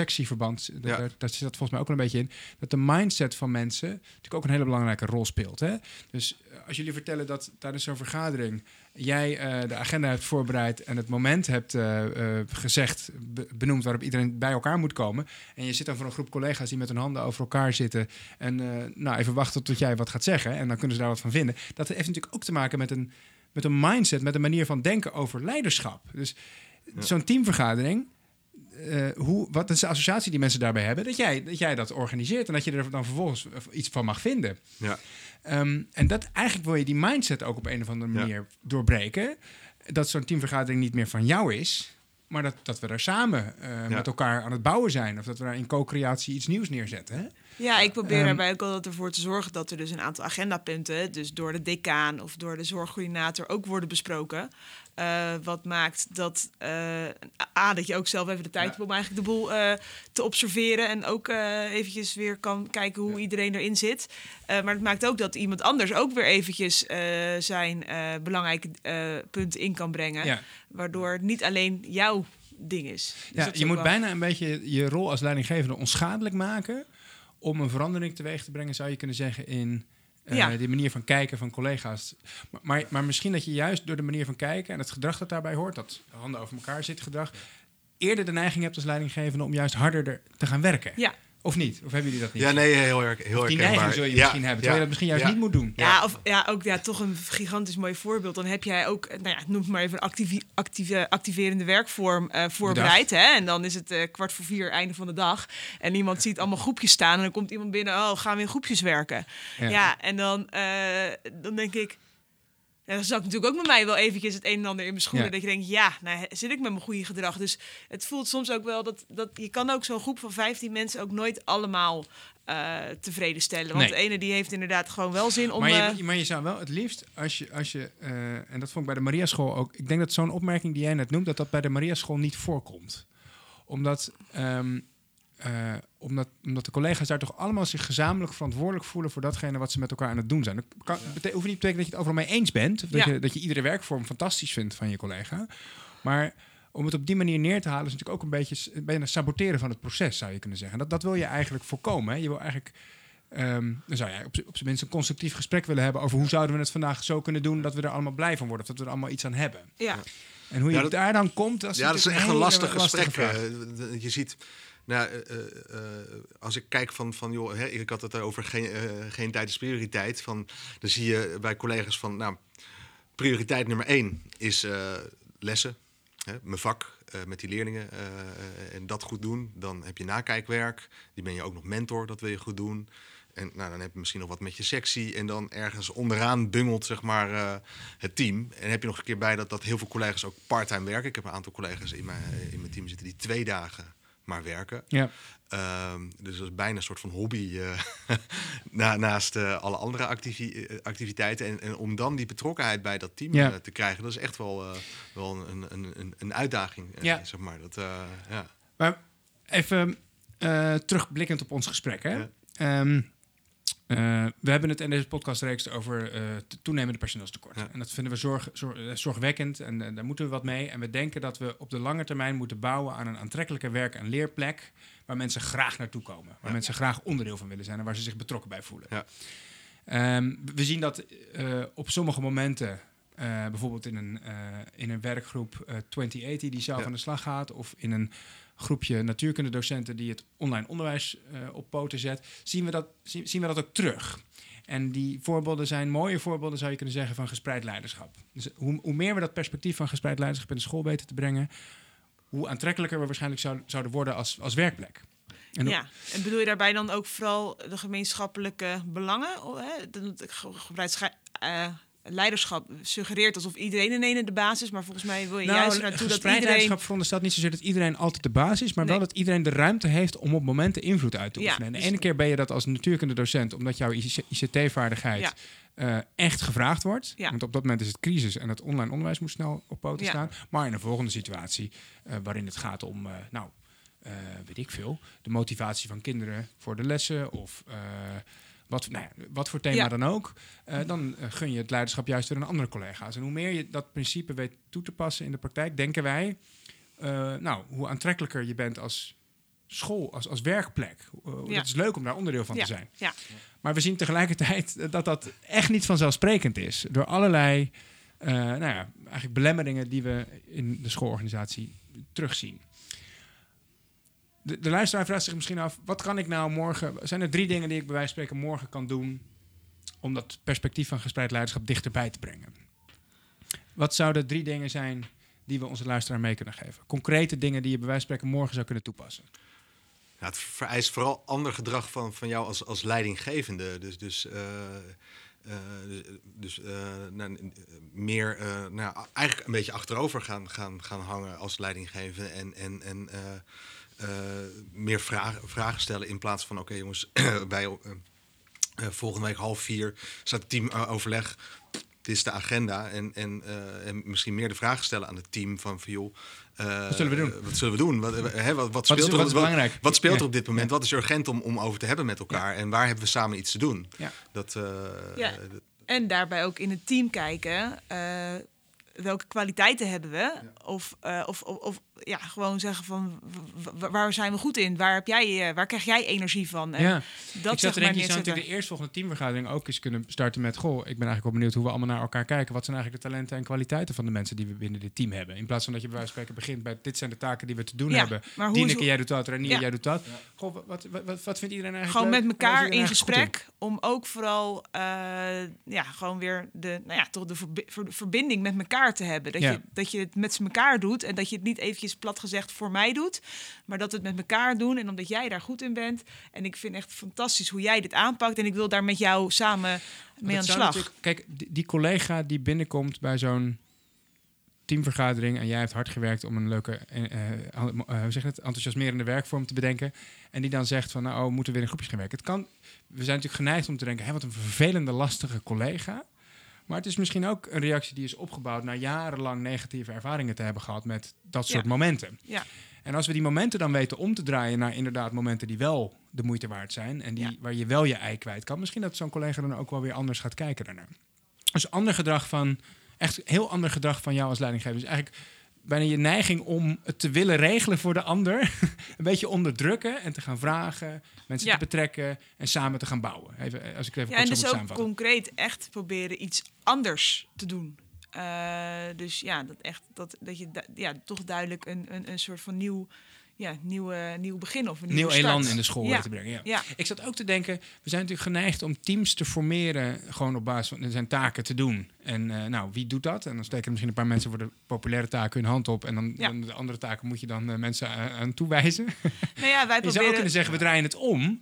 Ja. daar, daar zit dat volgens mij ook wel een beetje in, dat de mindset van mensen natuurlijk ook een hele belangrijke rol speelt. Hè? Dus eh, als jullie vertellen dat tijdens zo'n vergadering jij eh, de agenda hebt voorbereid en het moment hebt gezegd, be- benoemd waarop iedereen bij elkaar moet komen. En je zit dan voor een groep collega's die met hun handen over elkaar zitten en nou, even wachten tot jij wat gaat zeggen. En dan kunnen ze daar wat van vinden. Dat heeft natuurlijk ook te maken met een, met een mindset, met een manier van denken over leiderschap. Dus Ja. zo'n teamvergadering. eh, hoe, wat is de associatie die mensen daarbij hebben? Dat jij, dat jij dat organiseert en dat je er dan vervolgens iets van mag vinden. Ja. Ehm, en dat eigenlijk wil je die mindset ook op een of andere Ja. manier doorbreken. Dat zo'n teamvergadering niet meer van jou is, maar dat, dat we daar samen eh, met elkaar aan het bouwen zijn. Of dat we daar in co-creatie iets nieuws neerzetten. Hè? Ja, ik probeer daarbij ook altijd ervoor te zorgen dat er dus een aantal agendapunten, dus door de decaan of door de zorgcoördinator, ook worden besproken. Eh, wat maakt dat, eh, A, dat je ook zelf even de tijd Ja. hebt om eigenlijk de boel eh, te observeren en ook eventjes weer kan kijken hoe iedereen erin zit. Maar het maakt ook dat iemand anders ook weer eventjes zijn belangrijke punten in kan brengen. Ja. Waardoor het niet alleen jouw ding is. Dus Ja, je moet wel- bijna een beetje je rol als leidinggevende onschadelijk maken. om een verandering teweeg te brengen, zou je kunnen zeggen, in eh de manier van kijken van collega's. Maar, maar, maar misschien dat je juist door de manier van kijken en het gedrag dat daarbij hoort, dat handen over elkaar zitten gedrag, eerder de neiging hebt als leidinggevende om juist harder er te gaan werken. Ja. Of niet? Of hebben jullie dat niet? Ja, nee, heel erg heel die herkenbaar. neiging zul je Ja, misschien hebben, terwijl je dat misschien juist ja. niet moet doen. Ja, of ja, ook ja, toch een gigantisch mooi voorbeeld. Dan heb jij ook, nou ja, noem het maar even een activi- actieve, activerende werkvorm eh, voorbereid. Hè? En dan is het eh, kwart voor vier, einde van de dag. En iemand ziet allemaal groepjes staan. En dan komt iemand binnen, oh, gaan we in groepjes werken? Ja. Ja, en dan, eh, dan denk ik... Dan zat natuurlijk ook met mij wel eventjes het een en ander in mijn schoenen. Ja. Dat je denkt, ja, nou zit ik met mijn goede gedrag. Dus het voelt soms ook wel dat, dat je kan ook zo'n groep van 15 mensen ook nooit allemaal eh, tevreden stellen. Want Nee. de ene die heeft inderdaad gewoon wel zin om... Maar eh, je, maar je zou wel het liefst, als je, als je eh, en dat vond ik bij de Maria School ook. Ik denk dat zo'n opmerking die jij net noemt, dat dat bij de Maria School niet voorkomt. Omdat, ehm, eh, omdat, omdat de collega's daar toch allemaal zich gezamenlijk verantwoordelijk voelen voor datgene wat ze met elkaar aan het doen zijn. Dat kan, bete- hoeft niet te betekenen dat je het overal mee eens bent. Of dat, Ja. je, dat je iedere werkvorm fantastisch vindt van je collega. Maar om het op die manier neer te halen is natuurlijk ook een beetje, bijna saboteren van het proces, zou je kunnen zeggen. Dat, dat wil je eigenlijk voorkomen. Hè? Je wil eigenlijk Ehm, dan zou jij op, op zijn minst een constructief gesprek willen hebben over hoe zouden we het vandaag zo kunnen doen dat we er allemaal blij van worden, of dat we er allemaal iets aan hebben. ja. En hoe je Ja, dat- daar dan komt, dat is, Ja, dat is echt een lastig gesprek. vraag. eh, Je ziet, nou, eh, eh, eh, als ik kijk van, van joh, hè, ik had het over geen, geen tijd is prioriteit. Van, dan zie je bij collega's van, nou, prioriteit nummer één is lessen. Hè, mijn vak met die leerlingen en dat goed doen. Dan heb je nakijkwerk. Die ben je ook nog mentor, dat wil je goed doen. En nou, dan heb je misschien nog wat met je sectie. En dan ergens onderaan bungelt zeg maar, het team. En heb je nog een keer bij dat, dat heel veel collega's ook parttime werken. Ik heb een aantal collega's in mijn, in mijn team zitten die twee dagen maar werken. Ja. Ehm, dus dat is bijna een soort van hobby eh, na, naast eh, alle andere activi- eh, activiteiten. En, en om dan die betrokkenheid bij dat team Ja. te krijgen, dat is echt wel, wel een, een, een, een uitdaging. Ja. Zeg maar. dat, ja. Maar even terugblikkend op ons gesprek. Hè? Ja. Eh, we hebben het in deze podcastreeks over eh, toenemende personeelstekort. Ja. En dat vinden we zorg, zorg- eh, zorgwekkend en daar moeten we wat mee. En we denken dat we op de lange termijn moeten bouwen aan een aantrekkelijke werk- en leerplek... waar mensen graag naartoe komen. Waar Ja. mensen graag onderdeel van willen zijn en waar ze zich betrokken bij voelen. Ja. Ehm, we zien dat op sommige momenten... bijvoorbeeld in een, in een werkgroep eh 2080 die zelf aan de slag gaat... of in een groepje natuurkundedocenten die het online onderwijs eh, op poten zet, zien we, dat, zien, zien we dat ook terug. En die voorbeelden zijn mooie voorbeelden, zou je kunnen zeggen, van gespreid leiderschap. Dus hoe, hoe meer we dat perspectief van gespreid leiderschap in de school weten te brengen, hoe aantrekkelijker we waarschijnlijk zou- zouden worden als, als werkplek. En Ja, en bedoel je daarbij dan ook vooral de gemeenschappelijke belangen? Oh, hè? Scha- eh, leiderschap suggereert alsof iedereen in ene de basis, maar volgens mij wil je juist Nou, naartoe dat iedereen. leiderschap veronderstelt niet zozeer dat iedereen altijd de basis is, maar Nee. wel dat iedereen de ruimte heeft om op momenten invloed uit te Ja, oefenen. En de dus- ene keer ben je dat als natuurkundedocent, omdat jouw ICT-vaardigheid Ja. eh, echt gevraagd wordt. Ja. Want op dat moment is het crisis en het online onderwijs moet snel op poten Ja. staan. Maar in een volgende situatie, eh, waarin het gaat om, eh, nou, weet ik veel, de motivatie van kinderen voor de lessen of wat, nou ja, wat voor thema Ja. dan ook, eh, dan eh, gun je het leiderschap juist weer aan andere collega's. En hoe meer je dat principe weet toe te passen in de praktijk, denken wij, eh, nou, hoe aantrekkelijker je bent als school, als, als werkplek. Uh, Ja. Het is leuk om daar onderdeel van te zijn. ja, Maar we zien tegelijkertijd dat dat echt niet vanzelfsprekend is. Door allerlei nou ja, eigenlijk belemmeringen die we in de schoolorganisatie terugzien. De, de luisteraar vraagt zich misschien af: wat kan ik nou morgen? Zijn er drie dingen die ik bij wijze van spreken morgen kan doen om dat perspectief van gespreid leiderschap dichterbij te brengen? Wat zouden drie dingen zijn die we onze luisteraar mee kunnen geven? Concrete dingen die je bij wijze van spreken morgen zou kunnen toepassen. Ja, het vereist vooral ander gedrag van, van jou als, als leidinggevende. Dus, dus, eh, eh, dus, dus eh, nou, meer, nou, eigenlijk een beetje achterover gaan, gaan, gaan hangen als leidinggevende. En, en, en meer vragen, vragen stellen in plaats van: oké, jongens, wij. eh, eh, volgende week half vier staat het team eh, overleg. Dit is de agenda. En, en, eh, en misschien meer de vragen stellen aan het team van, van joh, eh, Wat zullen we doen? Wat zullen we doen? Wat, eh, hè, wat, wat Wat speelt is, er wat is op- belangrijk? wat speelt er op dit moment? Wat is urgent om, om over te hebben met elkaar? En waar hebben we samen iets te doen? Ja. Dat, eh, Ja. eh, En daarbij ook in het team kijken. eh, welke kwaliteiten hebben we? Of, eh, of, of, of ja, gewoon zeggen van waar zijn we goed in? Waar, heb jij, eh, waar krijg jij energie van? En Ja. dat ik zat te maar denken, je zou natuurlijk de eerstvolgende teamvergadering ook eens kunnen starten met... Goh, ik ben eigenlijk wel benieuwd hoe we allemaal naar elkaar kijken. Wat zijn eigenlijk de talenten en kwaliteiten van de mensen die we binnen dit team hebben? In plaats van dat je bij wijze van spreken begint bij... dit zijn de taken die we te doen Ja, hebben. maar hoe Dieneke, is- jij doet dat, Renier, Ja. jij doet dat. Goh, wat, wat, wat, wat vindt iedereen eigenlijk Gewoon leuk? met elkaar in gesprek. Om ook vooral eh, ja, gewoon weer de, nou ja, toch de verbi- ver- verbinding met elkaar te hebben. Dat, Ja. je, dat je het met z'n elkaar doet. En dat je het niet eventjes plat gezegd voor mij doet. Maar dat we het met elkaar doen. En omdat jij daar goed in bent. En ik vind echt fantastisch hoe jij dit aanpakt. En ik wil daar met jou samen mee aan de slag. Kijk, die, die collega die binnenkomt bij zo'n teamvergadering en jij hebt hard gewerkt om een leuke, eh, hoe zeg je het, enthousiasmerende werkvorm te bedenken en die dan zegt van, nou, oh, we moeten weer in groepjes gaan werken. Het kan, we zijn natuurlijk geneigd om te denken, hé, wat een vervelende, lastige collega. Maar het is misschien ook een reactie die is opgebouwd na jarenlang negatieve ervaringen te hebben gehad met dat soort Ja. momenten. Ja. En als we die momenten dan weten om te draaien naar inderdaad momenten die wel de moeite waard zijn en die, Ja. waar je wel je ei kwijt kan, misschien dat zo'n collega dan ook wel weer anders gaat kijken daarnaar. Dus ander gedrag van, echt heel ander gedrag van jou als leidinggever. Dus eigenlijk bijna je neiging om het te willen regelen voor de ander, een beetje onderdrukken en te gaan vragen, mensen Ja. te betrekken en samen te gaan bouwen. Even, eh, als ik even Ja, en dus ook concreet echt proberen iets anders te doen. Eh, dus ja, dat, echt, dat, dat je ja, toch duidelijk een, een, een soort van nieuw, ja, nieuwe, nieuw begin of een Nieuw nieuwe elan in de school ja. te brengen. Ja. Ja, Ik zat ook te denken, we zijn natuurlijk geneigd om teams te formeren, gewoon op basis van er zijn taken te doen. En eh, nou, wie doet dat? En dan steken er misschien een paar mensen voor de populaire taken hun hand op. En dan, Ja. dan de andere taken moet je dan eh, mensen aan, aan toewijzen. nou ja, wij Je zou ook proberen... kunnen zeggen, we draaien het om.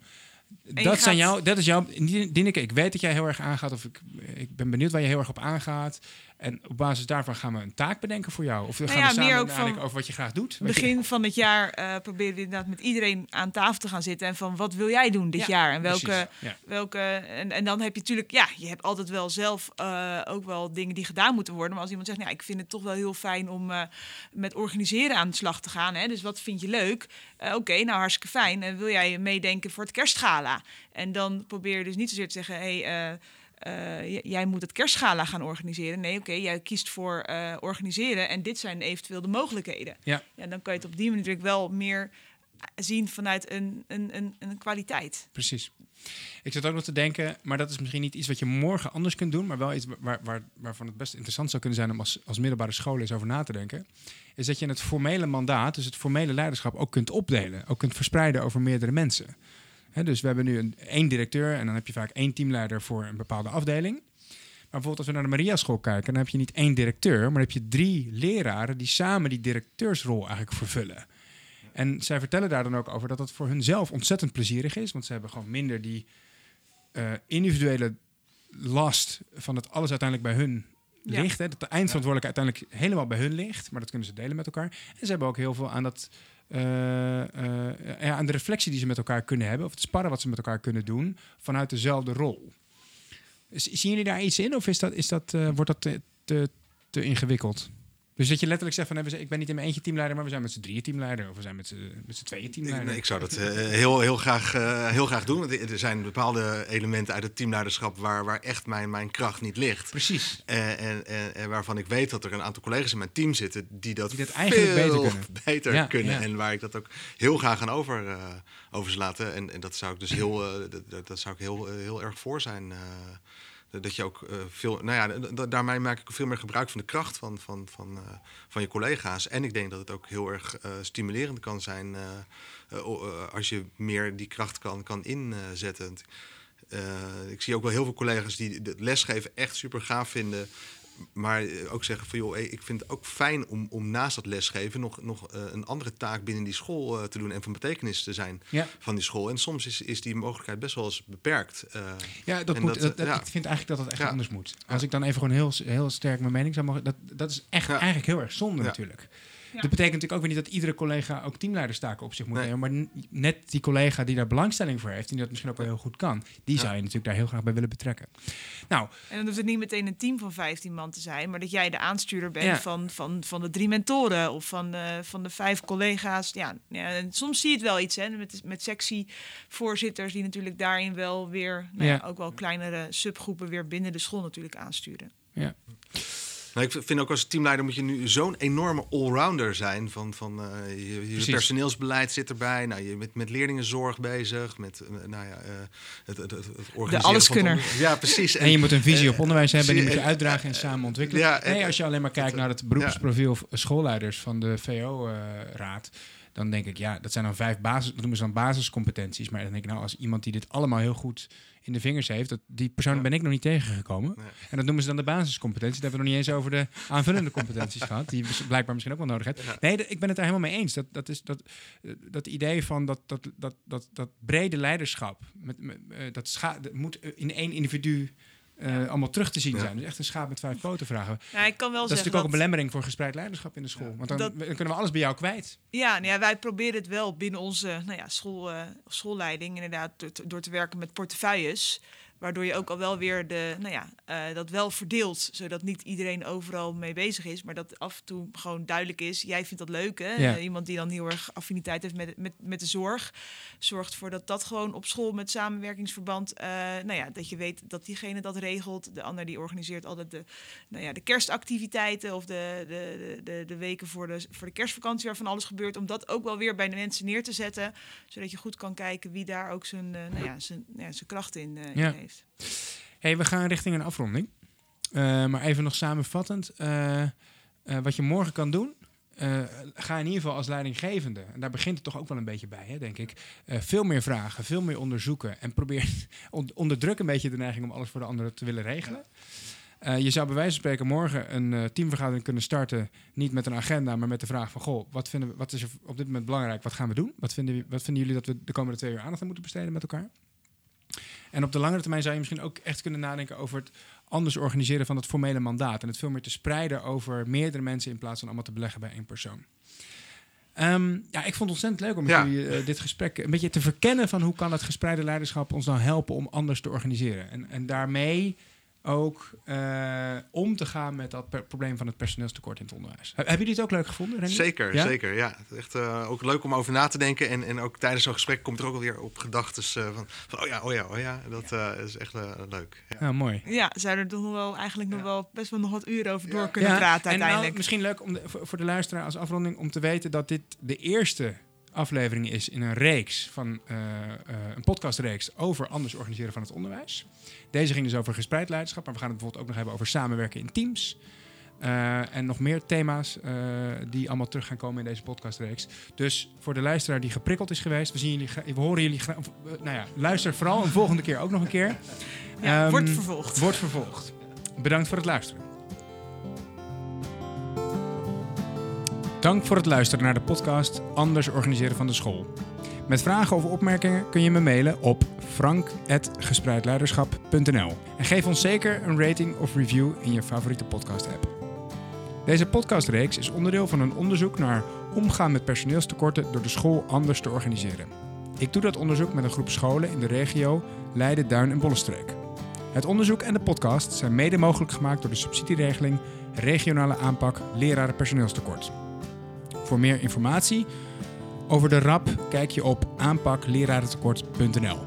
Dat, gaat- zijn jou, dat is jouw... Dineke, ik weet dat jij heel erg aangaat, of ik, ik ben benieuwd waar je heel erg op aangaat. En op basis daarvan gaan we een taak bedenken voor jou. Of we Nou gaan ja, we samen nadenken over wat je graag doet. Je- Begin van het jaar eh proberen we inderdaad met iedereen aan tafel te gaan zitten. En van wat wil jij doen dit Ja, jaar? En welke, ja. welke. En, en dan heb je natuurlijk, ja, je hebt altijd wel zelf eh, ook wel dingen die gedaan moeten worden. Maar als iemand zegt, nou, ik vind het toch wel heel fijn om eh, met organiseren aan de slag te gaan. Hè? Dus wat vind je leuk? Oké, nou hartstikke fijn. En wil jij meedenken voor het kerstgala? En dan probeer je dus niet zozeer te zeggen, hey, eh, eh, jij moet het kerstgala gaan organiseren. Nee, oké, jij kiest voor eh, organiseren en dit zijn eventueel de mogelijkheden. Ja. Ja, dan kan je het op die manier natuurlijk wel meer zien vanuit een, een, een, een kwaliteit. Precies. Ik zat ook nog te denken, maar dat is misschien niet iets wat je morgen anders kunt doen, maar wel iets waar, waar, waarvan het best interessant zou kunnen zijn om als, als middelbare school eens over na te denken. Is dat je het formele mandaat, dus het formele leiderschap, ook kunt opdelen. Ook kunt verspreiden over meerdere mensen. Dus we hebben nu een, één directeur en dan heb je vaak één teamleider voor een bepaalde afdeling. Maar bijvoorbeeld als we naar de Maria School kijken, dan heb je niet één directeur, maar dan heb je drie leraren die samen die directeursrol eigenlijk vervullen. En zij vertellen daar dan ook over dat het voor hun zelf ontzettend plezierig is. Want ze hebben gewoon minder die eh, individuele last van dat alles uiteindelijk bij hun Ja. ligt. Hè, dat de eindverantwoordelijkheid uiteindelijk helemaal bij hun ligt. Maar dat kunnen ze delen met elkaar. En ze hebben ook heel veel aan, dat, eh, ja, aan de reflectie die ze met elkaar kunnen hebben. Of het sparren wat ze met elkaar kunnen doen vanuit dezelfde rol. Zien jullie daar iets in? Of is dat, is dat, eh, wordt dat te, te ingewikkeld? Dus dat je letterlijk zegt van, nee, ik ben niet in mijn eentje teamleider, maar we zijn met z'n drieën teamleider. Of we zijn met z'n tweeën Ik, teamleider. nee, ik zou dat eh, heel, heel, graag, eh, heel graag doen. Want er zijn bepaalde elementen uit het teamleiderschap waar, waar echt mijn, mijn kracht niet ligt. Precies. En, en, en, en waarvan ik weet dat er een aantal collega's in mijn team zitten die dat, Die dat eigenlijk veel beter kunnen. beter Ja, kunnen. ja. En waar ik dat ook heel graag aan over, eh over zou laten. En, en dat zou ik dus heel, eh, dat- dat, zou ik heel, eh, heel erg voor zijn. Eh, dat je ook eh, veel, nou ja, daarmee maak ik veel meer gebruik van de kracht van, van, van, eh, van je collega's. En ik denk dat het ook heel erg stimulerend kan zijn als je meer die kracht kan, kan inzetten. Ik zie ook wel heel veel collega's die het lesgeven echt super gaaf vinden. Maar eh, ook zeggen van joh, ik vind het ook fijn om, om naast dat lesgeven nog, nog eh, een andere taak binnen die school eh, te doen en van betekenis te zijn Ja. van die school. En soms is, is die mogelijkheid best wel eens beperkt. Ja, dat moet, dat, dat, dat- ja. ik vind eigenlijk dat het echt Ja. anders moet. Als ik dan even gewoon heel, heel sterk mijn mening zou mogen... Dat, dat is echt eigenlijk heel erg zonde natuurlijk. Ja. Dat betekent natuurlijk ook weer niet dat iedere collega ook teamleiderstaken op zich moet Nee. nemen. Maar net die collega die daar belangstelling voor heeft... en die dat misschien ook wel heel goed kan... die Ja. zou je natuurlijk daar heel graag bij willen betrekken. Nou, En dan hoeft het niet meteen een team van 15 man te zijn, maar dat jij de aanstuurder bent Ja. van, van, van de drie mentoren of van, de van de vijf collega's. Ja, ja, en soms zie je het wel iets hè, met, met sectievoorzitters die natuurlijk daarin wel weer, nou ja. Ja. ook wel kleinere subgroepen weer binnen de school natuurlijk aansturen. ja. Nou, ik vind ook als teamleider moet je nu zo'n enorme allrounder zijn. Van, van eh, je, personeelsbeleid zit erbij. Nou, je bent met leerlingenzorg bezig. Met eh, nou ja, eh, het, het, organiseren alleskunner. van het onder- Ja, precies. En je moet een visie op onderwijs hebben... die moet je en- uitdragen en samen ontwikkelen. ja, en- nee, als je alleen maar kijkt naar het beroepsprofiel schoolleiders van de VO-raad... dan denk ik, ja, dat zijn dan vijf basis... dat noemen ze dan basiscompetenties. Maar dan denk ik, nou, als iemand die dit allemaal heel goed in de vingers heeft... Dat, die persoon Ja. ben ik nog niet tegengekomen. Nee. En dat noemen ze dan de basiscompetenties. Daar hebben we nog niet eens over de aanvullende competenties gehad... die blijkbaar misschien ook wel nodig hebt. Ja. Nee, ik ben het daar helemaal mee eens. Dat, dat, is, dat, eh, dat idee van dat, dat, dat, dat, dat brede leiderschap... Met, met, eh, dat, dat moet in één individu... eh, allemaal terug te zien Ja. zijn. Dus echt een schaap met vijf poten vragen. Ja, ik kan wel Dat is natuurlijk ook een belemmering voor gespreid leiderschap in de school. Want dan, Dat- dan kunnen we alles bij jou kwijt. Ja, nou ja, wij proberen het wel binnen onze nou ja, school, eh, schoolleiding inderdaad door te, door te werken met portefeuilles. Waardoor je ook al wel weer de, nou ja, eh, dat wel verdeelt. Zodat niet iedereen overal mee bezig is. Maar dat af en toe gewoon duidelijk is. Jij vindt dat leuk, hè? Ja. Eh, iemand die dan heel erg affiniteit heeft met, met, met de zorg. Zorgt ervoor dat dat gewoon op school met samenwerkingsverband... eh, nou ja, dat je weet dat diegene dat regelt. De ander die organiseert altijd de, nou ja, de kerstactiviteiten... of de, de, de, de, weken voor de, voor de kerstvakantie waarvan alles gebeurt. Om dat ook wel weer bij de mensen neer te zetten. Zodat je goed kan kijken wie daar ook zijn, nou ja, zijn, ja, zijn kracht in, in Ja. Heeft. hey, we gaan richting een afronding. Eh, maar even nog samenvattend. eh, eh, wat je morgen kan doen... ga in ieder geval als leidinggevende, en daar begint het toch ook wel een beetje bij, hè, denk ik. veel meer vragen, veel meer onderzoeken. En probeer on- onderdruk een beetje de neiging om alles voor de anderen te willen regelen. Je zou bij wijze van spreken morgen een teamvergadering kunnen starten. Niet met een agenda, maar met de vraag van... Goh, wat, vinden we, wat is er op dit moment belangrijk? Wat gaan we doen? Wat vinden, wat vinden jullie dat we de komende twee uur aandacht aan moeten besteden met elkaar? En op de langere termijn zou je misschien ook echt kunnen nadenken over het anders organiseren van het formele mandaat. En het veel meer te spreiden over meerdere mensen in plaats van allemaal te beleggen bij één persoon. Ehm, ja, ik vond het ontzettend leuk om met Ja. jullie eh, dit gesprek een beetje te verkennen van hoe kan het gespreide leiderschap ons nou helpen om anders te organiseren. En, en daarmee ook eh, om te gaan met dat probleem van het personeelstekort in het onderwijs. He- hebben jullie het ook leuk gevonden? Renier? Zeker, Ja? zeker. Ja, Het is echt eh, ook leuk om over na te denken. En, en ook tijdens zo'n gesprek komt er ook alweer op gedachten van, van, oh ja, oh ja, oh ja. Dat eh, is echt eh, leuk. Ja. Ja, mooi. Ja, zouden er toch nog wel eigenlijk nog wel best wel nog wat uren over door Ja. kunnen praten en nou, uiteindelijk. misschien leuk om de, voor, voor de luisteraar als afronding om te weten dat dit de eerste aflevering is in een reeks van eh, eh, een podcastreeks over anders organiseren van het onderwijs. Deze ging dus over gespreid leiderschap, maar we gaan het bijvoorbeeld ook nog hebben over samenwerken in teams. Eh, en nog meer thema's die allemaal terug gaan komen in deze podcastreeks. Dus voor de luisteraar die geprikkeld is geweest, we, zien jullie, we horen jullie graag. Nou ja, luister vooral een volgende keer ook nog een keer. ja, Ehm, wordt vervolgd. Wordt vervolgd. Bedankt voor het luisteren. Dank voor het luisteren naar de podcast Anders organiseren van de school. Met vragen of opmerkingen kun je me mailen op frank.gespreidleiderschap.nl En geef ons zeker een rating of review in je favoriete podcast-app. Deze podcastreeks is onderdeel van een onderzoek naar omgaan met personeelstekorten door de school anders te organiseren. Ik doe dat onderzoek met een groep scholen in de regio Leiden, Duin en Bollenstreek. Het onderzoek en de podcast zijn mede mogelijk gemaakt door de subsidieregeling Regionale aanpak leraren personeelstekort. Voor meer informatie over de RAP kijk je op aanpaklerarentekort.nl.